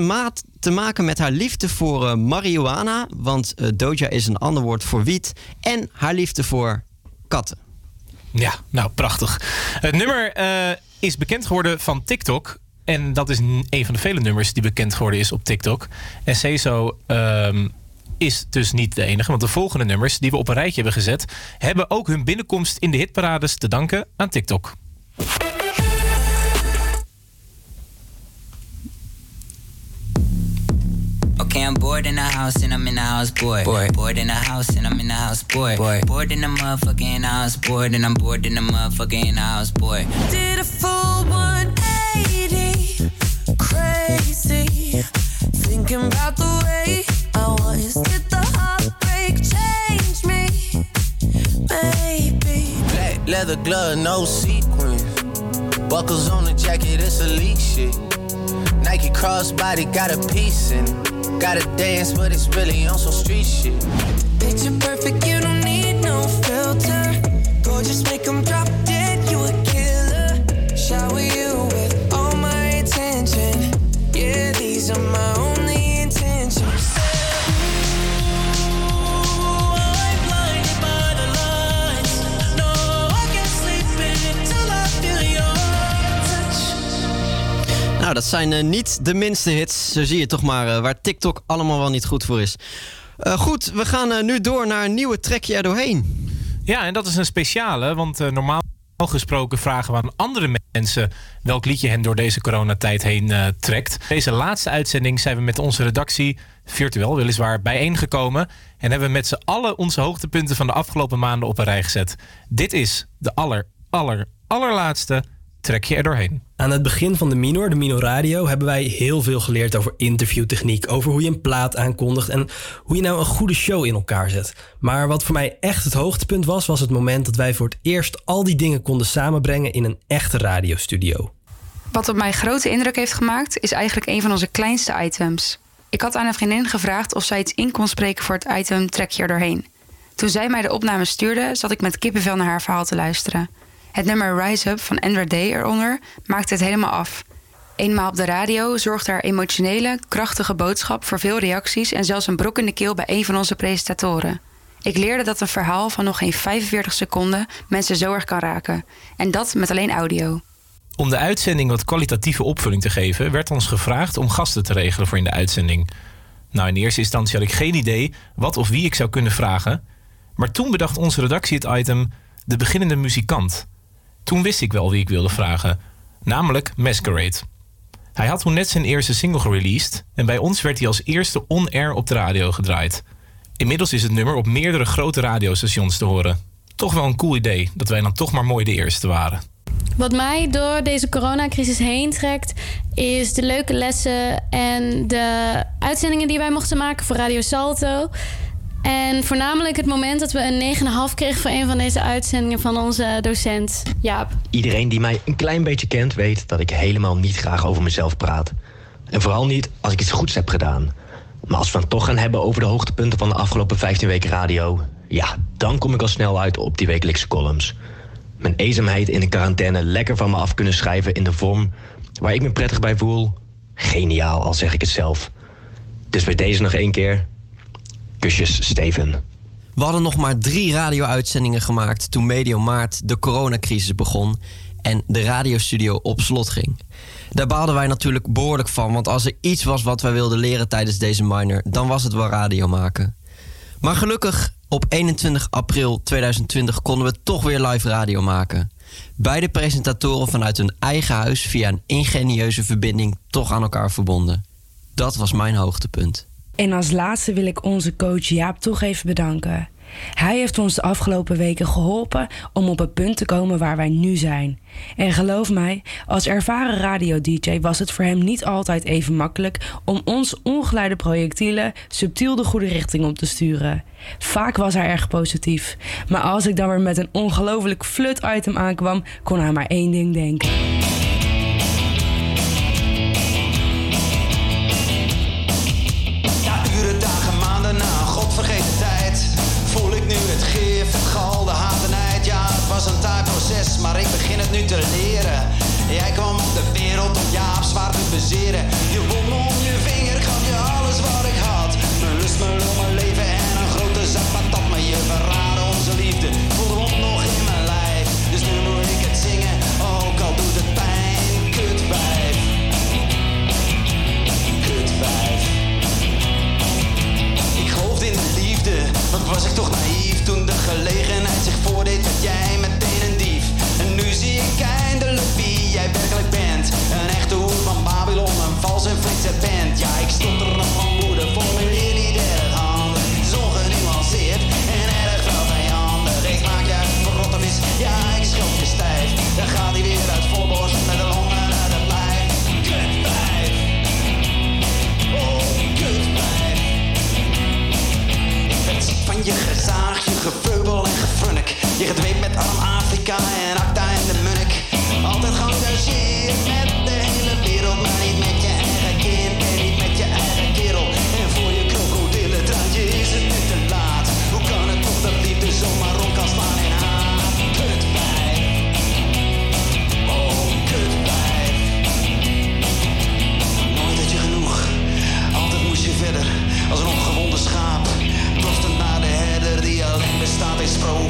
te, maken met haar liefde voor eh, marihuana. Want eh, Doja is een ander woord voor wiet. En haar liefde voor katten. Ja, nou prachtig. Het nummer is bekend geworden van TikTok. En dat is een van de vele nummers die bekend geworden is op TikTok. En Cezo ehm is dus niet de enige. Want de volgende nummers die we op een rijtje hebben gezet... hebben ook hun binnenkomst in de hitparades te danken aan TikTok. Okay, I'm bored in the house and I'm in the house, boy. boy. Bored in the house and I'm in the house, boy. boy. Bored in the motherfucking house, bored and I'm bored in the motherfucking house, boy. Did a full 180, crazy. Thinking about the way I was. Did the heartbreak change me? Maybe. Black leather glove, no sequins. Buckles on the jacket, it's elite shit. Nike crossbody got a piece in it. Gotta dance, but it's really on some street shit. Picture perfect, you don't need no filter. Gorgeous, make 'em drop dead, you a killer. Shower you with all my attention. Yeah, these are my only Nou, dat zijn eh, niet de minste hits. Zo zie je toch maar eh, waar TikTok allemaal wel niet goed voor is. Eh, goed, we gaan nu door naar een nieuwe trekje er doorheen. Ja, en dat is een speciale, want normaal gesproken vragen we aan andere mensen welk liedje hen door deze coronatijd heen trekt. Deze laatste uitzending zijn we met onze redactie, virtueel weliswaar, bijeengekomen en hebben met z'n allen onze hoogtepunten van de afgelopen maanden op een rij gezet. Dit is de aller, aller, allerlaatste trekje er doorheen. Aan het begin van de Minor, de Minor Radio, hebben wij heel veel geleerd over interviewtechniek, over hoe je een plaat aankondigt en hoe je nou een goede show in elkaar zet. Maar wat voor mij echt het hoogtepunt was, was het moment dat wij voor het eerst al die dingen konden samenbrengen in een echte radiostudio. Wat op mij grote indruk heeft gemaakt, is eigenlijk een van onze kleinste items. Ik had aan een vriendin gevraagd of zij iets in kon spreken voor het item Trek je er doorheen. Toen zij mij de opname stuurde, zat ik met kippenvel naar haar verhaal te luisteren. Het nummer Rise Up van Andra Day eronder maakte het helemaal af. Eenmaal op de radio zorgde haar emotionele, krachtige boodschap voor veel reacties en zelfs een brok in de keel bij een van onze presentatoren. Ik leerde dat een verhaal van nog geen 45 seconden mensen zo erg kan raken. En dat met alleen audio. Om de uitzending wat kwalitatieve opvulling te geven, werd ons gevraagd om gasten te regelen voor in de uitzending. Nou, in eerste instantie had ik geen idee wat of wie ik zou kunnen vragen. Maar toen bedacht onze redactie het item De beginnende muzikant. Toen wist ik wel wie ik wilde vragen, namelijk Masquerade. Hij had toen net zijn eerste single gereleased en bij ons werd hij als eerste on-air op de radio gedraaid. Inmiddels is het nummer op meerdere grote radiostations te horen. Toch wel een cool idee dat wij dan toch maar mooi de eerste waren. Wat mij door deze coronacrisis heen trekt, is de leuke lessen en de uitzendingen die wij mochten maken voor Radio Salto. En voornamelijk het moment dat we een 9,5 kregen voor een van deze uitzendingen van onze docent Jaap. Iedereen die mij een klein beetje kent weet dat ik helemaal niet graag over mezelf praat. En vooral niet als ik iets goeds heb gedaan. Maar als we het toch gaan hebben over de hoogtepunten van de afgelopen 15 weken radio... ja, dan kom ik al snel uit op die wekelijkse columns. Mijn eenzaamheid in de quarantaine lekker van me af kunnen schrijven in de vorm waar ik me prettig bij voel. Geniaal, al zeg ik het zelf. Dus bij deze nog één keer. Steven. We hadden nog maar drie radio-uitzendingen gemaakt toen medio maart de coronacrisis begon en de radiostudio op slot ging. Daar baalden wij natuurlijk behoorlijk van, want als er iets was wat wij wilden leren tijdens deze minor, dan was het wel radio maken. Maar gelukkig, op 21 april 2020 konden we toch weer live radio maken. Beide presentatoren vanuit hun eigen huis via een ingenieuze verbinding toch aan elkaar verbonden. Dat was mijn hoogtepunt. En als laatste wil ik onze coach Jaap toch even bedanken. Hij heeft ons de afgelopen weken geholpen om op het punt te komen waar wij nu zijn. En geloof mij, als ervaren radio-dj was het voor hem niet altijd even makkelijk om ons ongeleide projectielen subtiel de goede richting op te sturen. Vaak was hij erg positief, maar als ik dan weer met een ongelooflijk flut item aankwam, kon hij maar één ding denken. Maar ik begin het nu te leren. Jij kwam op de wereld om Jaap zwaar te bezeren. Je wond om je vinger, gaf je alles wat ik had. Mijn lust, mijn lol, mijn leven en een grote zak patat Maar je verraadde onze liefde, voelde ons nog in mijn lijf. Dus nu moet ik het zingen, ook al doet het pijn. Kutwijf Kutwijf ik geloofde in de liefde, wat was ik toch naïef Toen de gelegenheid zich voordeed, werd jij je ik eindelijk wie jij werkelijk bent. Een echte hoed van Babylon, een vals en flitse band. Ja, ik stotter nog van woede, voor meer erg handen. Zo genuanceerd en erg wel vijandig. Ik maak je uit verrotte mis, ja, ik schild je stijf. Dan gaat hij weer uit volborst met een honger. uit het lijf. Kut. Oh, kut vijf. Ik vind ziek van je gezaag, je geveubel en gefrunnik. Je gedweept met arm Afrika en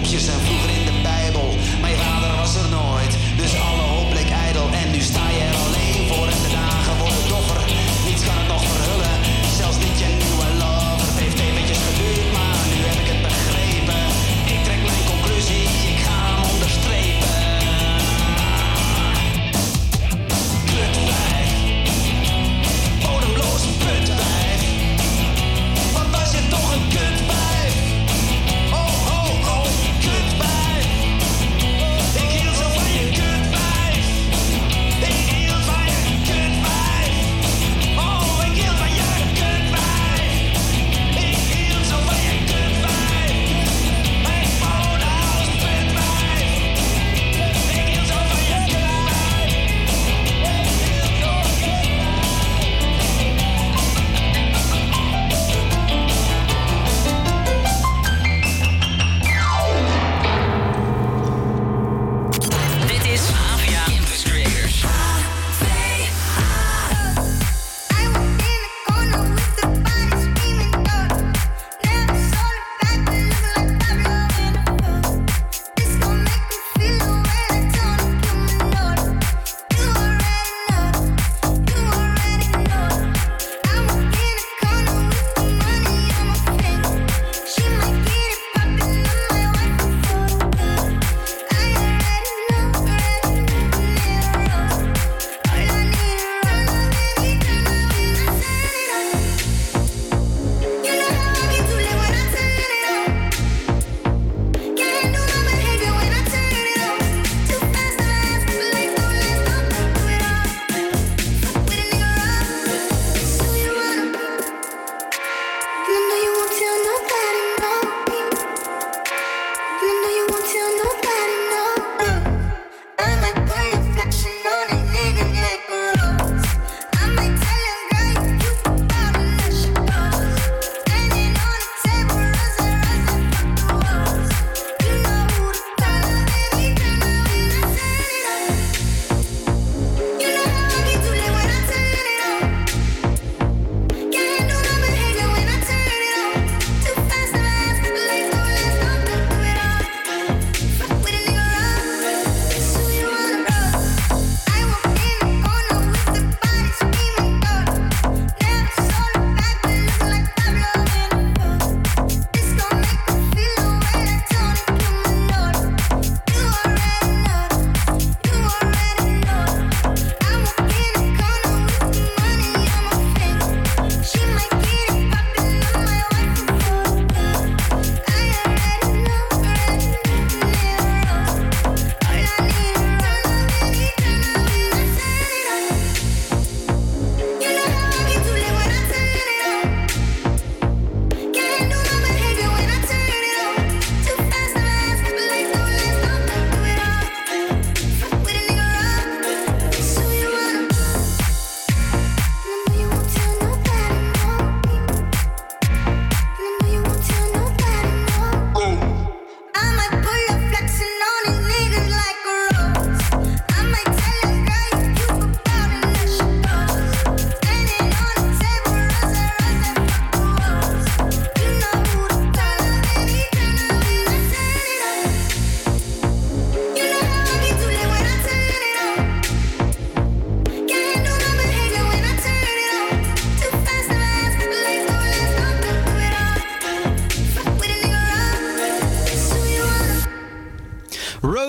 Heb je zijn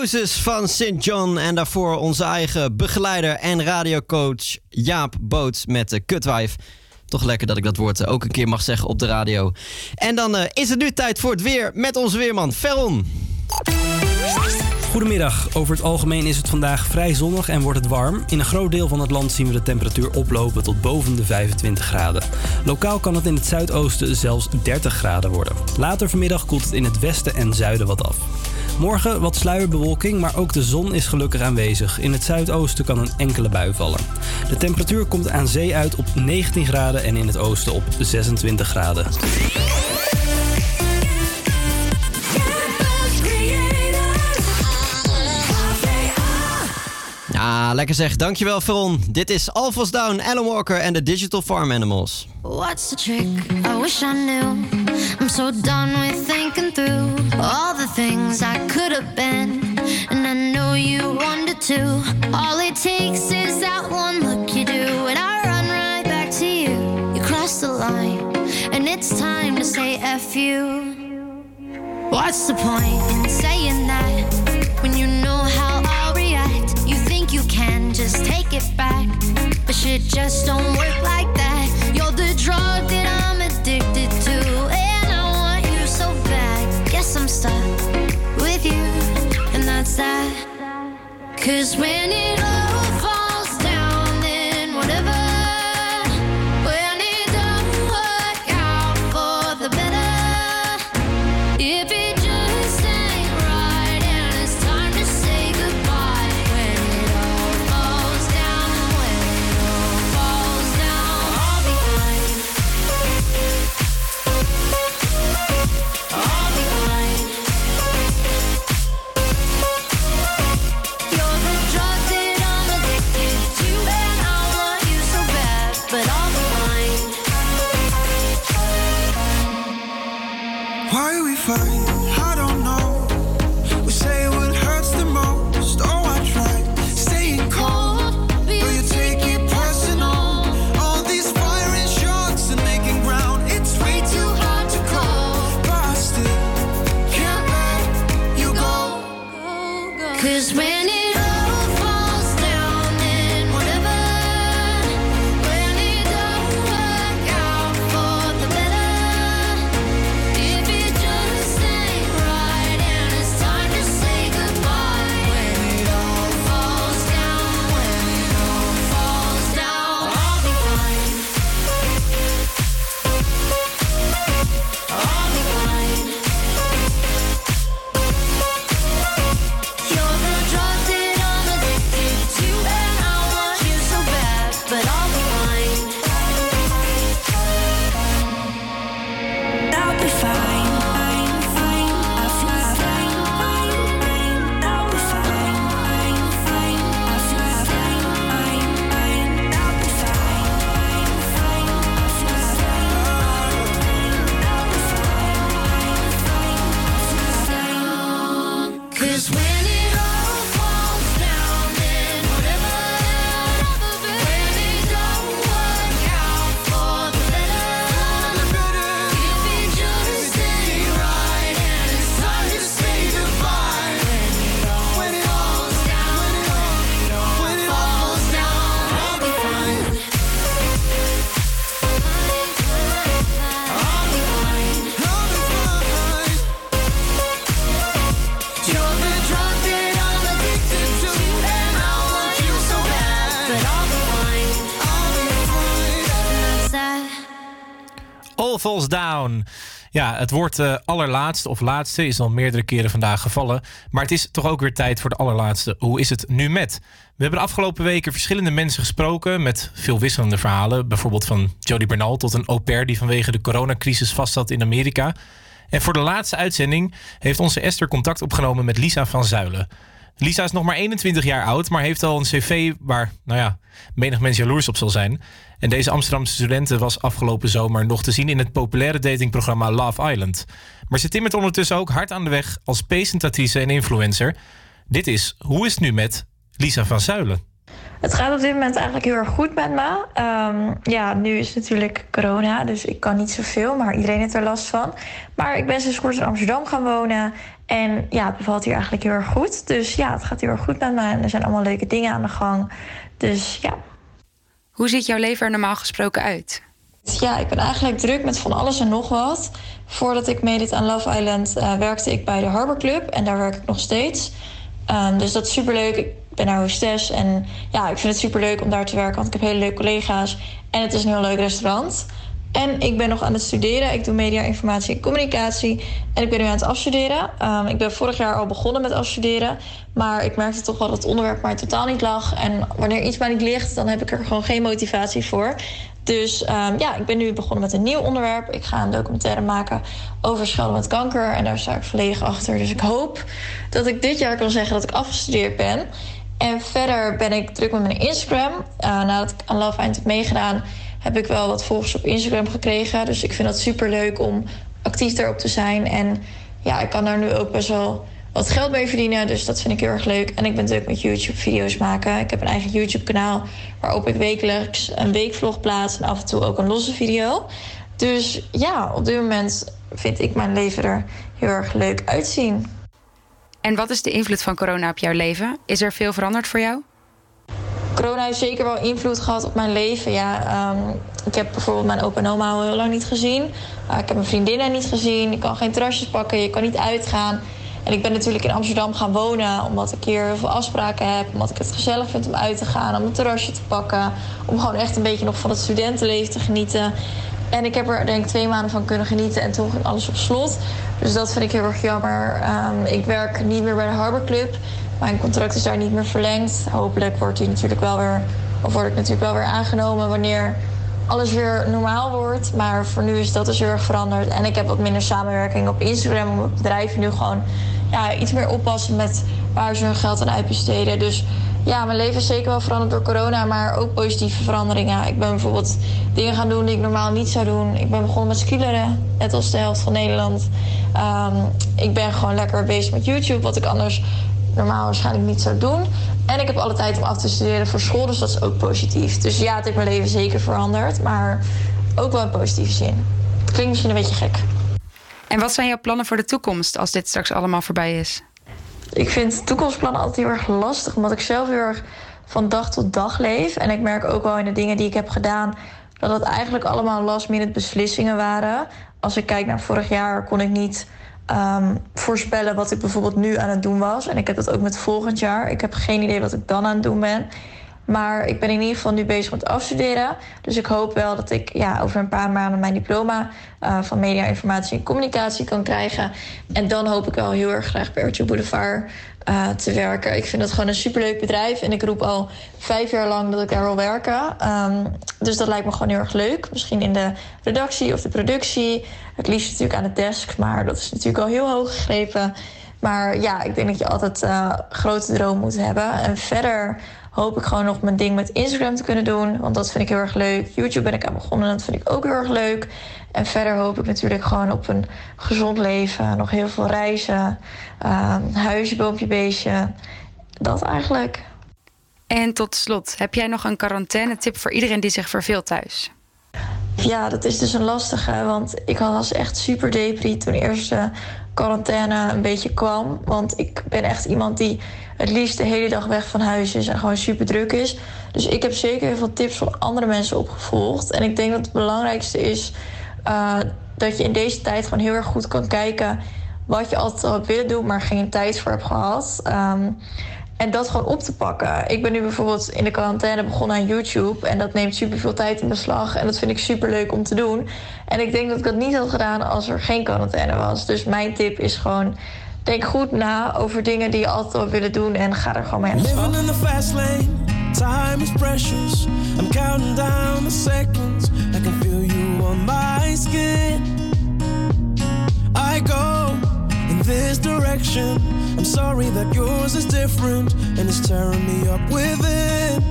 St. John. En daarvoor onze eigen begeleider en radiocoach Jaap Boots met de Kutwijf. Toch lekker dat ik dat woord eh, ook een keer mag zeggen op de radio. En dan eh, is het nu tijd voor het weer met onze weerman Ferron. Goedemiddag. Over het algemeen is het vandaag vrij zonnig en wordt het warm. In een groot deel van het land zien we de temperatuur oplopen tot boven de 25 graden. Lokaal kan het in het zuidoosten zelfs 30 graden worden. Later vanmiddag koelt het in het westen en zuiden wat af. Morgen wat sluierbewolking, maar ook de zon is gelukkig aanwezig. In het zuidoosten kan een enkele bui vallen. De temperatuur komt aan zee uit op 19 graden en in het oosten op 26 graden. Ja, lekker zeg. Dankjewel Ferron. Dit is Alphas Down, Alan Walker en de Digital Farm Animals. What's the trick? I wish I knew. I'm so done with thinking through all the things I could have been. And I know you wanted to. All it takes is that one look you do, and I run right back to you. You cross the line, and it's time to say F you. What's the point in saying that when you know how I'll react? You think you can just take it back, but shit just don't work like that. You're the drug and that's that. Cause when it Down. Ja, het woord eh, allerlaatste of laatste is al meerdere keren vandaag gevallen. Maar het is toch ook weer tijd voor de allerlaatste. Hoe is het nu met? We hebben de afgelopen weken verschillende mensen gesproken met veel wisselende verhalen. Bijvoorbeeld van Jody Bernal tot een au pair die vanwege de coronacrisis vastzat in Amerika. En voor de laatste uitzending heeft onze Esther contact opgenomen met Lisa van Zuilen. Lisa is nog maar 21 jaar oud, maar heeft al een cv waar, nou ja, menig mens jaloers op zal zijn. En deze Amsterdamse studente was afgelopen zomer nog te zien in het populaire datingprogramma Love Island. Maar ze timmert ondertussen ook hard aan de weg als presentatrice en influencer. Dit is Hoe is het nu met Lisa van Zuilen? Het gaat op dit moment eigenlijk heel erg goed met me. Ehm, ja, nu is natuurlijk corona, dus ik kan niet zoveel, maar iedereen heeft er last van. Maar ik ben sinds kort in Amsterdam gaan wonen En ja, het bevalt hier eigenlijk heel erg goed. Dus ja, het gaat heel erg goed met me. En er zijn allemaal leuke dingen aan de gang. Dus ja. Hoe ziet jouw leven er normaal gesproken uit? Ja, ik ben eigenlijk druk met van alles en nog wat. Voordat ik meedeed aan Love Island eh, werkte ik bij de Harbor Club. En daar werk ik nog steeds. Ehm, dus dat is superleuk. Ik ben daar hostess. En ja, ik vind het superleuk om daar te werken. Want ik heb hele leuke collega's. En het is een heel leuk restaurant. En ik ben nog aan het studeren. Ik doe media, informatie en communicatie. En ik ben nu aan het afstuderen. Ehm, ik ben vorig jaar al begonnen met afstuderen. Maar ik merkte toch wel dat het onderwerp mij totaal niet lag. En wanneer iets mij niet ligt, dan heb ik er gewoon geen motivatie voor. Dus ehm, ja, ik ben nu begonnen met een nieuw onderwerp. Ik ga een documentaire maken over schelden met kanker. En daar sta ik volledig achter. Dus ik hoop dat ik dit jaar kan zeggen dat ik afgestudeerd ben. En verder ben ik druk met mijn Instagram. Eh, nadat ik aan Love Island heb meegedaan, heb ik wel wat volgers op Instagram gekregen. Dus ik vind dat super leuk om actief daarop te zijn. En ja, ik kan daar nu ook best wel wat geld mee verdienen. Dus dat vind ik heel erg leuk. En ik ben druk met YouTube-video's maken. Ik heb een eigen YouTube-kanaal waarop ik wekelijks een weekvlog plaats. En af en toe ook een losse video. Dus ja, op dit moment vind ik mijn leven er heel erg leuk uitzien. En wat is de invloed van corona op jouw leven? Is er veel veranderd voor jou? Corona heeft zeker wel invloed gehad op mijn leven. Ja, ehm, ik heb bijvoorbeeld mijn opa en oma al heel lang niet gezien. Uh, ik heb mijn vriendinnen niet gezien. Ik kan geen terrasjes pakken. Je kan niet uitgaan. En ik ben natuurlijk in Amsterdam gaan wonen omdat ik hier heel veel afspraken heb. Omdat ik het gezellig vind om uit te gaan, om een terrasje te pakken. Om gewoon echt een beetje nog van het studentenleven te genieten. En ik heb er denk ik twee maanden van kunnen genieten en toen ging alles op slot. Dus dat vind ik heel erg jammer. Ehm, ik werk niet meer bij de Harbor Club. Mijn contract is daar niet meer verlengd. Hopelijk wordt die natuurlijk wel weer, of word ik natuurlijk wel weer aangenomen wanneer alles weer normaal wordt. Maar voor nu is dat dus heel erg veranderd. En ik heb wat minder samenwerking op Instagram. Omdat bedrijven nu gewoon ja, iets meer oppassen met waar ze hun geld aan uitbesteden. Dus ja, mijn leven is zeker wel veranderd door corona, maar ook positieve veranderingen. Ik ben bijvoorbeeld dingen gaan doen die ik normaal niet zou doen. Ik ben begonnen met skileren, net als de helft van Nederland. Ehm, ik ben gewoon lekker bezig met YouTube, wat ik anders normaal waarschijnlijk niet zou doen. En ik heb alle tijd om af te studeren voor school, dus dat is ook positief. Dus ja, het heeft mijn leven zeker veranderd, maar ook wel in positieve zin. Het klinkt misschien een beetje gek. En wat zijn jouw plannen voor de toekomst als dit straks allemaal voorbij is? Ik vind toekomstplannen altijd heel erg lastig, omdat ik zelf heel erg van dag tot dag leef. En ik merk ook wel in de dingen die ik heb gedaan dat het eigenlijk allemaal last minute beslissingen waren. Als ik kijk naar vorig jaar kon ik niet ehm, voorspellen wat ik bijvoorbeeld nu aan het doen was. En ik heb dat ook met volgend jaar. Ik heb geen idee wat ik dan aan het doen ben. Maar ik ben in ieder geval nu bezig met afstuderen. Dus ik hoop wel dat ik ja, over een paar maanden mijn diploma eh, van media, informatie en communicatie kan krijgen. En dan hoop ik wel heel erg graag bij RTL Boulevard eh, te werken. Ik vind dat gewoon een superleuk bedrijf. En ik roep al vijf jaar lang dat ik daar wil werken. Ehm, dus dat lijkt me gewoon heel erg leuk. Misschien in de redactie of de productie. Het liefst natuurlijk aan de desk. Maar dat is natuurlijk al heel hoog gegrepen. Maar ja, ik denk dat je altijd eh, grote droom moet hebben. En verder hoop ik gewoon nog mijn ding met Instagram te kunnen doen. Want dat vind ik heel erg leuk. YouTube ben ik aan begonnen. Dat vind ik ook heel erg leuk. En verder hoop ik natuurlijk gewoon op een gezond leven. Nog heel veel reizen. Ehm, huisje, boompje, beestje. Dat eigenlijk. En tot slot, heb jij nog een quarantaine-tip voor iedereen die zich verveelt thuis? Ja, dat is dus een lastige. Want ik was echt super depri toen de eerste quarantaine een beetje kwam. Want ik ben echt iemand die het liefst de hele dag weg van huis is en gewoon super druk is. Dus ik heb zeker heel veel tips van andere mensen opgevolgd. En ik denk dat het belangrijkste is uh, dat je in deze tijd gewoon heel erg goed kan kijken wat je altijd al hebt willen doen, maar geen tijd voor hebt gehad. Um, en dat gewoon op te pakken. Ik ben nu bijvoorbeeld in de quarantaine begonnen aan YouTube. En dat neemt super veel tijd in beslag. En dat vind ik super leuk om te doen. En ik denk dat ik dat niet had gedaan als er geen quarantaine was. Dus mijn tip is gewoon. Denk goed na over dingen die je altijd al willen doen. En ga er gewoon mee aan de slag. Living in the fast lane, time is precious. I'm counting down the seconds. I can feel you on my skin. I go in this direction. I'm sorry that yours is different and it's tearing me up within.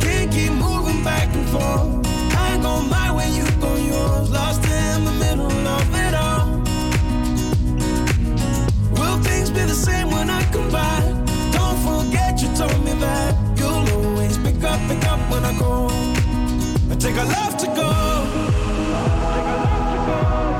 Can't keep moving back and forth. I go my way, you go yours. Lost in the middle of it all. Will things be the same when I come back? Don't forget you told me that you'll always pick up, pick up when I go. I take a love to go. 'Cause everywhere I go.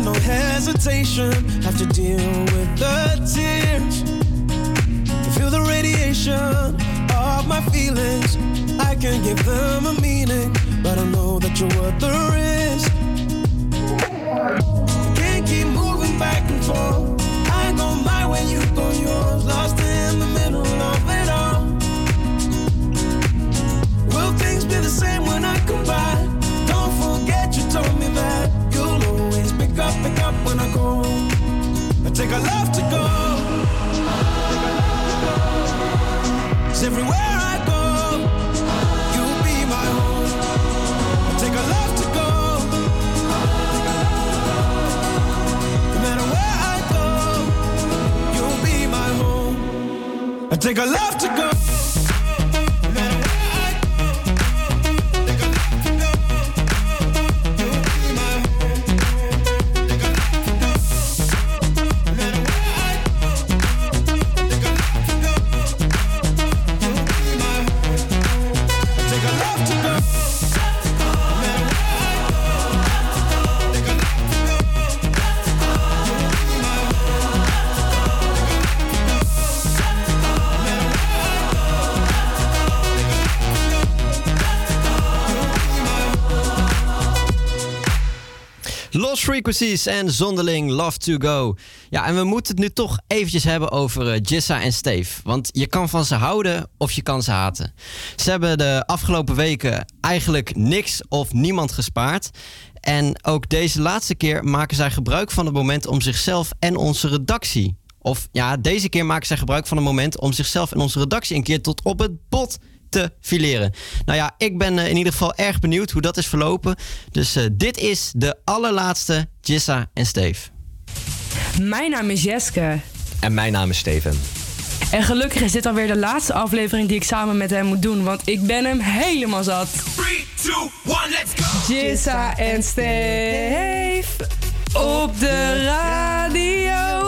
I no hesitation. Have to deal with the tears. Feel the radiation of my feelings. I can give them a meaning, but I know that you're worth the risk. Can't keep moving back and forth. I go my way, you go yours. Lost in the middle of it all. Will things be the same when I come take a love to go. 'Cause everywhere I go, you'll be my home. Take a love to go. No matter where I go, you'll be my home. I take a love to go. Lost Frequencies en Zonderling Love to Go. Ja, en we moeten het nu toch eventjes hebben over eh, Jissa en Steve. Want je kan van ze houden of je kan ze haten. Ze hebben de afgelopen weken eigenlijk niks of niemand gespaard. En ook deze laatste keer maken zij gebruik van het moment om zichzelf en onze redactie. Of ja, deze keer maken zij gebruik van het moment om zichzelf en onze redactie een keer tot op het bot te fileren. Nou ja, ik ben eh, in ieder geval erg benieuwd hoe dat is verlopen. Dus eh, dit is de allerlaatste Jissa en Steve. Mijn naam is Jeske. En mijn naam is Steven. En gelukkig is dit alweer de laatste aflevering die ik samen met hem moet doen, want ik ben hem helemaal zat. 3, 2, 1, let's go! Jissa en Steve op de radio.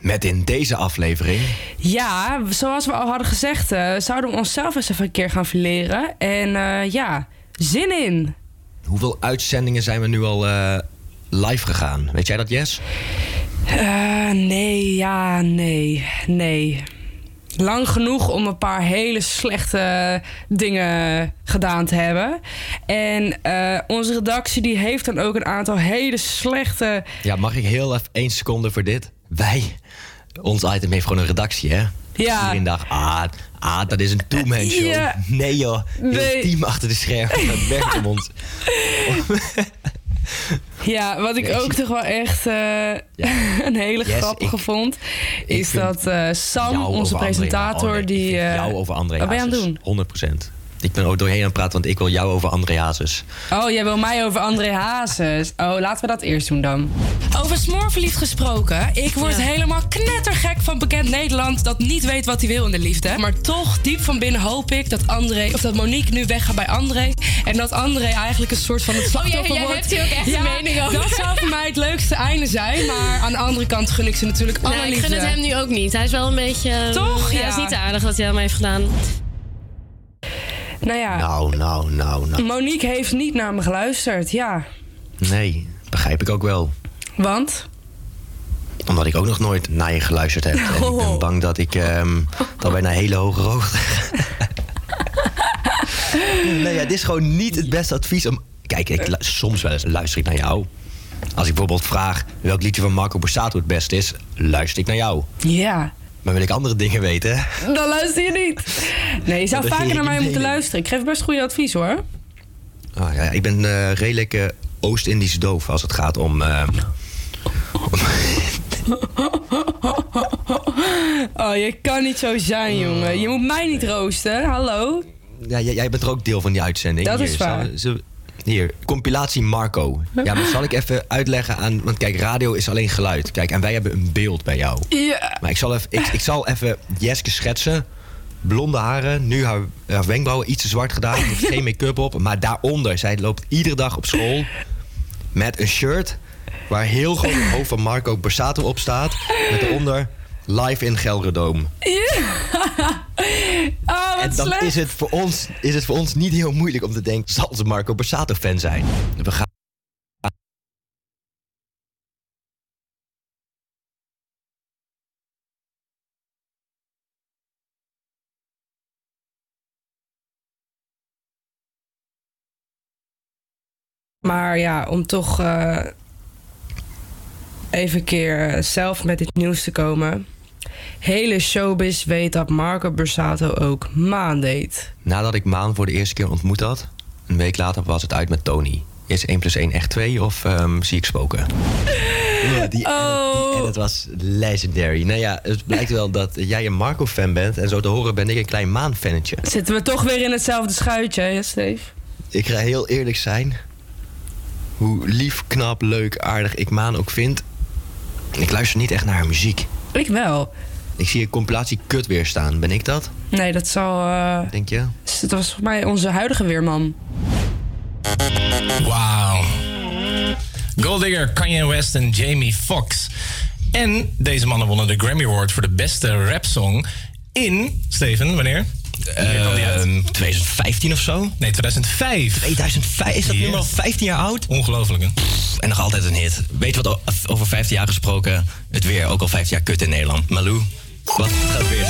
Met in deze aflevering. Ja, zoals we al hadden gezegd, eh, zouden we onszelf eens even een keer gaan fileren. En eh, ja, zin in. Hoeveel uitzendingen zijn we nu al eh, live gegaan? Weet jij dat, Jess? Nee, ja, nee, nee. Lang genoeg om een paar hele slechte dingen gedaan te hebben. En onze redactie die heeft dan ook een aantal hele slechte... Ja, mag ik heel even één seconde voor dit? Wij, ons item heeft gewoon een redactie, hè? Ja. Iedereen dacht, ah, ah dat is een two-man show. Ja. Nee joh, Nee. team achter de schermen. Dat werkt om ons. Ja, wat ik Nee, ook toch wel echt eh, een hele Yes, grappige ik- vond... is dat eh, Sam, onze presentator, oh nee, die... eh, jou over André wat ben je aan het doen? 100 procent. Ik ben er ook doorheen aan het praten, want ik wil jou over André Hazes. Oh, jij wil mij over André Hazes. Oh, laten we dat eerst doen dan. Over smoorverliefd gesproken. Ik word helemaal knettergek van bekend Nederland dat niet weet wat hij wil in de liefde. Maar toch, diep van binnen hoop ik dat André, of dat Monique nu weggaat bij André. En dat André eigenlijk een soort van het slachtoffer Oh, jij wordt. hebt hier ook echt een mening over. Dat zou voor mij het leukste einde zijn. Maar aan de andere kant gun ik ze natuurlijk alle Nou, ik liefde. gun het hem nu ook niet. Hij is wel een beetje... Toch? Ja, Ja. het is niet aardig wat hij aan mij heeft gedaan. Nou ja, Nou, nou, nou, nou. Monique heeft niet naar me geluisterd. Ja, Nee, begrijp ik ook wel. want... Omdat ik ook nog nooit naar je geluisterd heb. En ik Oh. ben bang dat ik ehm dan bij een hele hoge hoogte. nee, ja, dit is gewoon niet het beste advies om. Kijk, ik, soms wel eens luister ik naar jou. Als ik bijvoorbeeld vraag welk liedje van Marco Borsato het beste is, luister ik naar jou. Ja, Maar wil ik andere dingen weten? dan luister je niet. Nee, je zou Dat vaker naar mij moeten luisteren. Ik geef best goede advies hoor. Ah, ja, ik ben eh, redelijk eh, Oost-Indisch doof als het gaat om. ehm, Oh, je kan niet zo zijn, jongen. Je moet mij niet roosten. Hallo? ja, jij, jij bent er ook deel van die uitzending. Dat is Hier, waar. Hier, compilatie Marco. Ja, maar zal ik even uitleggen aan... Want kijk, radio is alleen geluid. Kijk, en wij hebben een beeld bij jou. Ja. Maar ik zal even, ik, ik zal even Jeske schetsen. Blonde haren, nu haar, haar wenkbrauwen iets te zwart gedaan. Heeft geen make-up op. Maar daaronder, zij loopt iedere dag op school... met een shirt waar heel groot het hoofd van Marco Borsato op staat. Met eronder live in Gelredome. Oh, wat En dan slecht. is het, voor ons, is het voor ons niet heel moeilijk om te denken... zal ze Marco Borsato fan zijn? We gaan... Maar ja, om toch eh, even een keer eh, zelf met dit nieuws te komen. Hele showbiz weet dat Marco Borsato ook maan deed. Nadat ik Maan voor de eerste keer ontmoet had... een week later was het uit met Tony. Is 1 plus 1 echt 2 of ehm, zie ik spoken? Ja, die, Oh. edit, die edit was legendary. Nou ja, het blijkt wel dat jij een Marco-fan bent... en zo te horen ben ik een klein Maan-fannetje. Zitten we toch weer in hetzelfde schuitje, hè, Steve? Ik ga heel eerlijk zijn. Hoe lief, knap, leuk, aardig ik Maan ook vind... ik luister niet echt naar haar muziek. Ik wel. Ik zie een compilatie kut weer staan. Ben ik dat? Nee, dat zal. eh, Denk je? dat was voor mij onze huidige weerman. Wauw. Golddigger, Kanye West en Jamie Foxx. En deze mannen wonnen de Grammy Award voor de beste rapsong in... Steven, wanneer? Wanneer kwam die uit? 2015 of zo? Nee, 2005. 2005? Is dat Yes. nummer al 15 jaar oud? Ongelooflijk, hè? En nog altijd een hit. Weet je wat over 15 jaar gesproken? Het weer ook al 15 jaar kut in Nederland. Malou, wat gaat weer?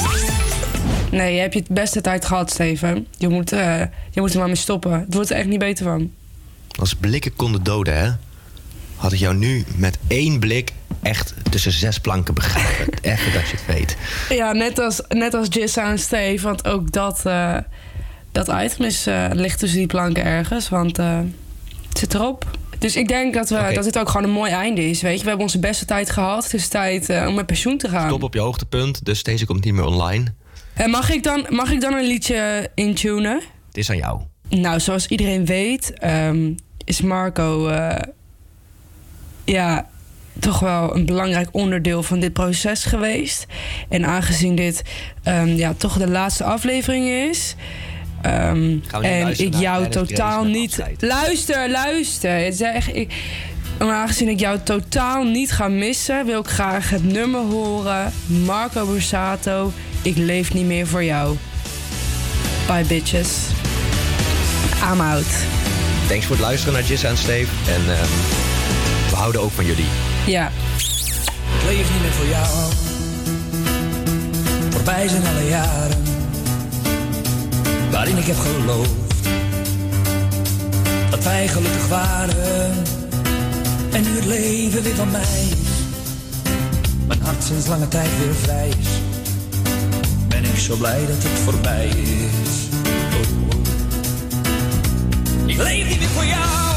Nee, je hebt je het beste tijd gehad, Steven. Je moet, eh, je moet er maar mee stoppen. Het wordt er echt niet beter van. Als blikken konden doden, hè? Had ik jou nu met één blik echt tussen zes planken begrepen. echt dat je het weet. Ja, net als, net als Jissa en Steve. Want ook dat, eh, dat item is, eh, ligt tussen die planken ergens. Want eh, het zit erop. Dus ik denk dat, we, dat dit ook gewoon een mooi einde is. Weet je? We hebben onze beste tijd gehad. Het is tijd om met pensioen te gaan. Stop op je hoogtepunt, dus deze komt niet meer online. En mag ik, dan, mag ik dan een liedje intunen? Het is aan jou. Nou, zoals iedereen weet, ehm, is Marco ja, toch wel een belangrijk onderdeel van dit proces geweest. En aangezien dit ehm, ja, toch de laatste aflevering is. niet en ik jou totaal niet. Luister, luister. Het is echt- ik, maar aangezien ik jou totaal niet ga missen, wil ik graag het nummer horen. Marco Borsato, ik leef niet meer voor jou. Bye bitches. I'm out. Thanks voor het luisteren naar Jissa en Steve. En ehm, houden ook van jullie. Ja. Ik leef niet meer voor jou. Voorbij zijn alle jaren waarin ik heb geloofd dat wij gelukkig waren. En nu het leven weer van mij is. Mijn hart sinds lange tijd weer vrij is. Ben ik zo blij dat het voorbij is. Oh, oh. Ik leef niet meer voor jou.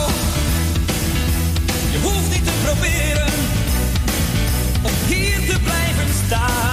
Hoeft niet te proberen om hier te blijven staan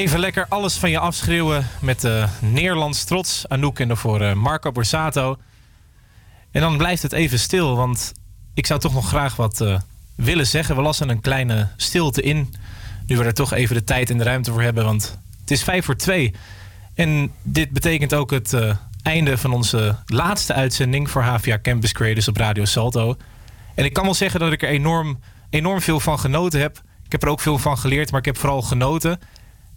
even lekker alles van je afschreeuwen met de Nederlands trots. Anouk en daarvoor eh, Marco Borsato. En dan blijft het even stil, want ik zou toch nog graag wat eh, willen zeggen. We lassen een kleine stilte in. Nu we er toch even de tijd en de ruimte voor hebben. Want het is vijf voor twee. En dit betekent ook het eh, einde van onze laatste uitzending voor HVA Campus Creators op Radio Salto. En ik kan wel zeggen dat ik er enorm, enorm veel van genoten heb. Ik heb er ook veel van geleerd, maar ik heb vooral genoten.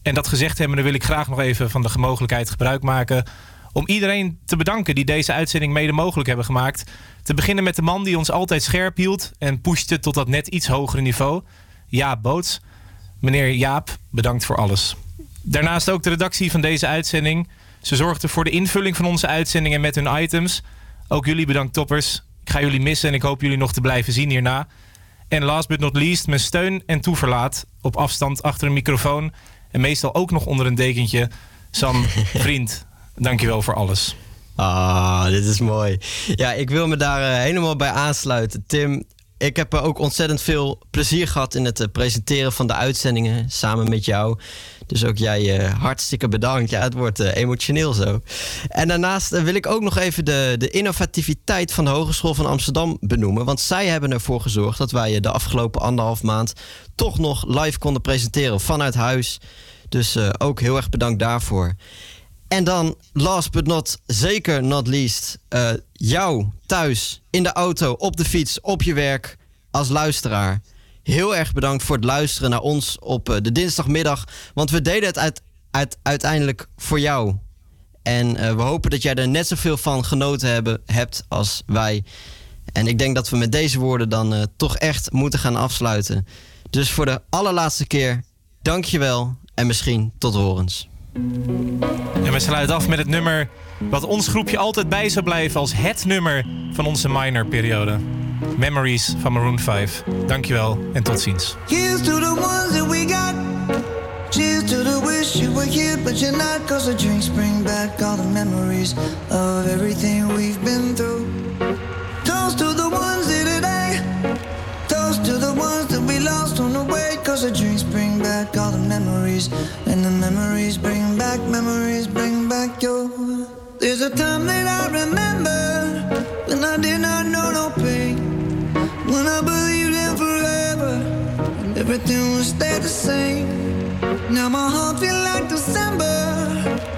En dat gezegd hebben, dan wil ik graag nog even van de mogelijkheid gebruik maken. Om iedereen te bedanken die deze uitzending mede mogelijk hebben gemaakt. Te beginnen met de man die ons altijd scherp hield en pushte tot dat net iets hogere niveau. Jaap Boots. Meneer Jaap, bedankt voor alles. Daarnaast ook de redactie van deze uitzending. Ze zorgden voor de invulling van onze uitzendingen met hun items. Ook jullie bedankt toppers. Ik ga jullie missen en ik hoop jullie nog te blijven zien hierna. En last but not least, mijn steun en toeverlaat. Op afstand achter een microfoon. En meestal ook nog onder een dekentje. Sam, vriend, dankjewel voor alles. Ah, dit is mooi. Ja, ik wil me daar eh, helemaal bij aansluiten. Tim, ik heb er ook ontzettend veel plezier gehad in het eh, presenteren van de uitzendingen samen met jou. Dus ook jij eh, hartstikke bedankt. Ja, het wordt eh, emotioneel zo. En daarnaast eh, wil ik ook nog even de, de innovativiteit van de Hogeschool van Amsterdam benoemen. Want zij hebben ervoor gezorgd dat wij eh, de afgelopen anderhalf maand toch nog live konden presenteren vanuit huis. Dus eh, ook heel erg bedankt daarvoor. En dan, last but not, zeker not least, eh, jou thuis, in de auto, op de fiets, op je werk, als luisteraar. Heel erg bedankt voor het luisteren naar ons op eh, de dinsdagmiddag. Want we deden het uit, uit, uiteindelijk voor jou. En eh, we hopen dat jij er net zoveel van genoten hebben, hebt als wij. En ik denk dat we met deze woorden dan toch echt moeten gaan afsluiten. Dus voor de allerlaatste keer, dankjewel en misschien tot horens. En we sluiten af met het nummer wat ons groepje altijd bij zou blijven als het nummer van onze minor-periode. Memories van Maroon 5. Dankjewel en tot ziens. Here's to the ones that we got. Cheers to the wish you were here, but you're not. Cause the drinks bring back all the memories of everything we've been through. Toast to the ones here today. Toast to the ones that we lost on the way. Cause the drinks back all the memories. And the memories bring back, memories bring back your. There's a time that I remember when I did not know no pain. When I believed in forever, and everything would stay the same. Now my heart feel like December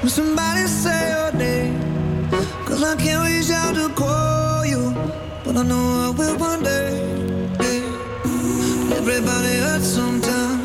when somebody say your name. Cause I can't reach out to call you, but I know I will one day. Everybody hurts sometimes,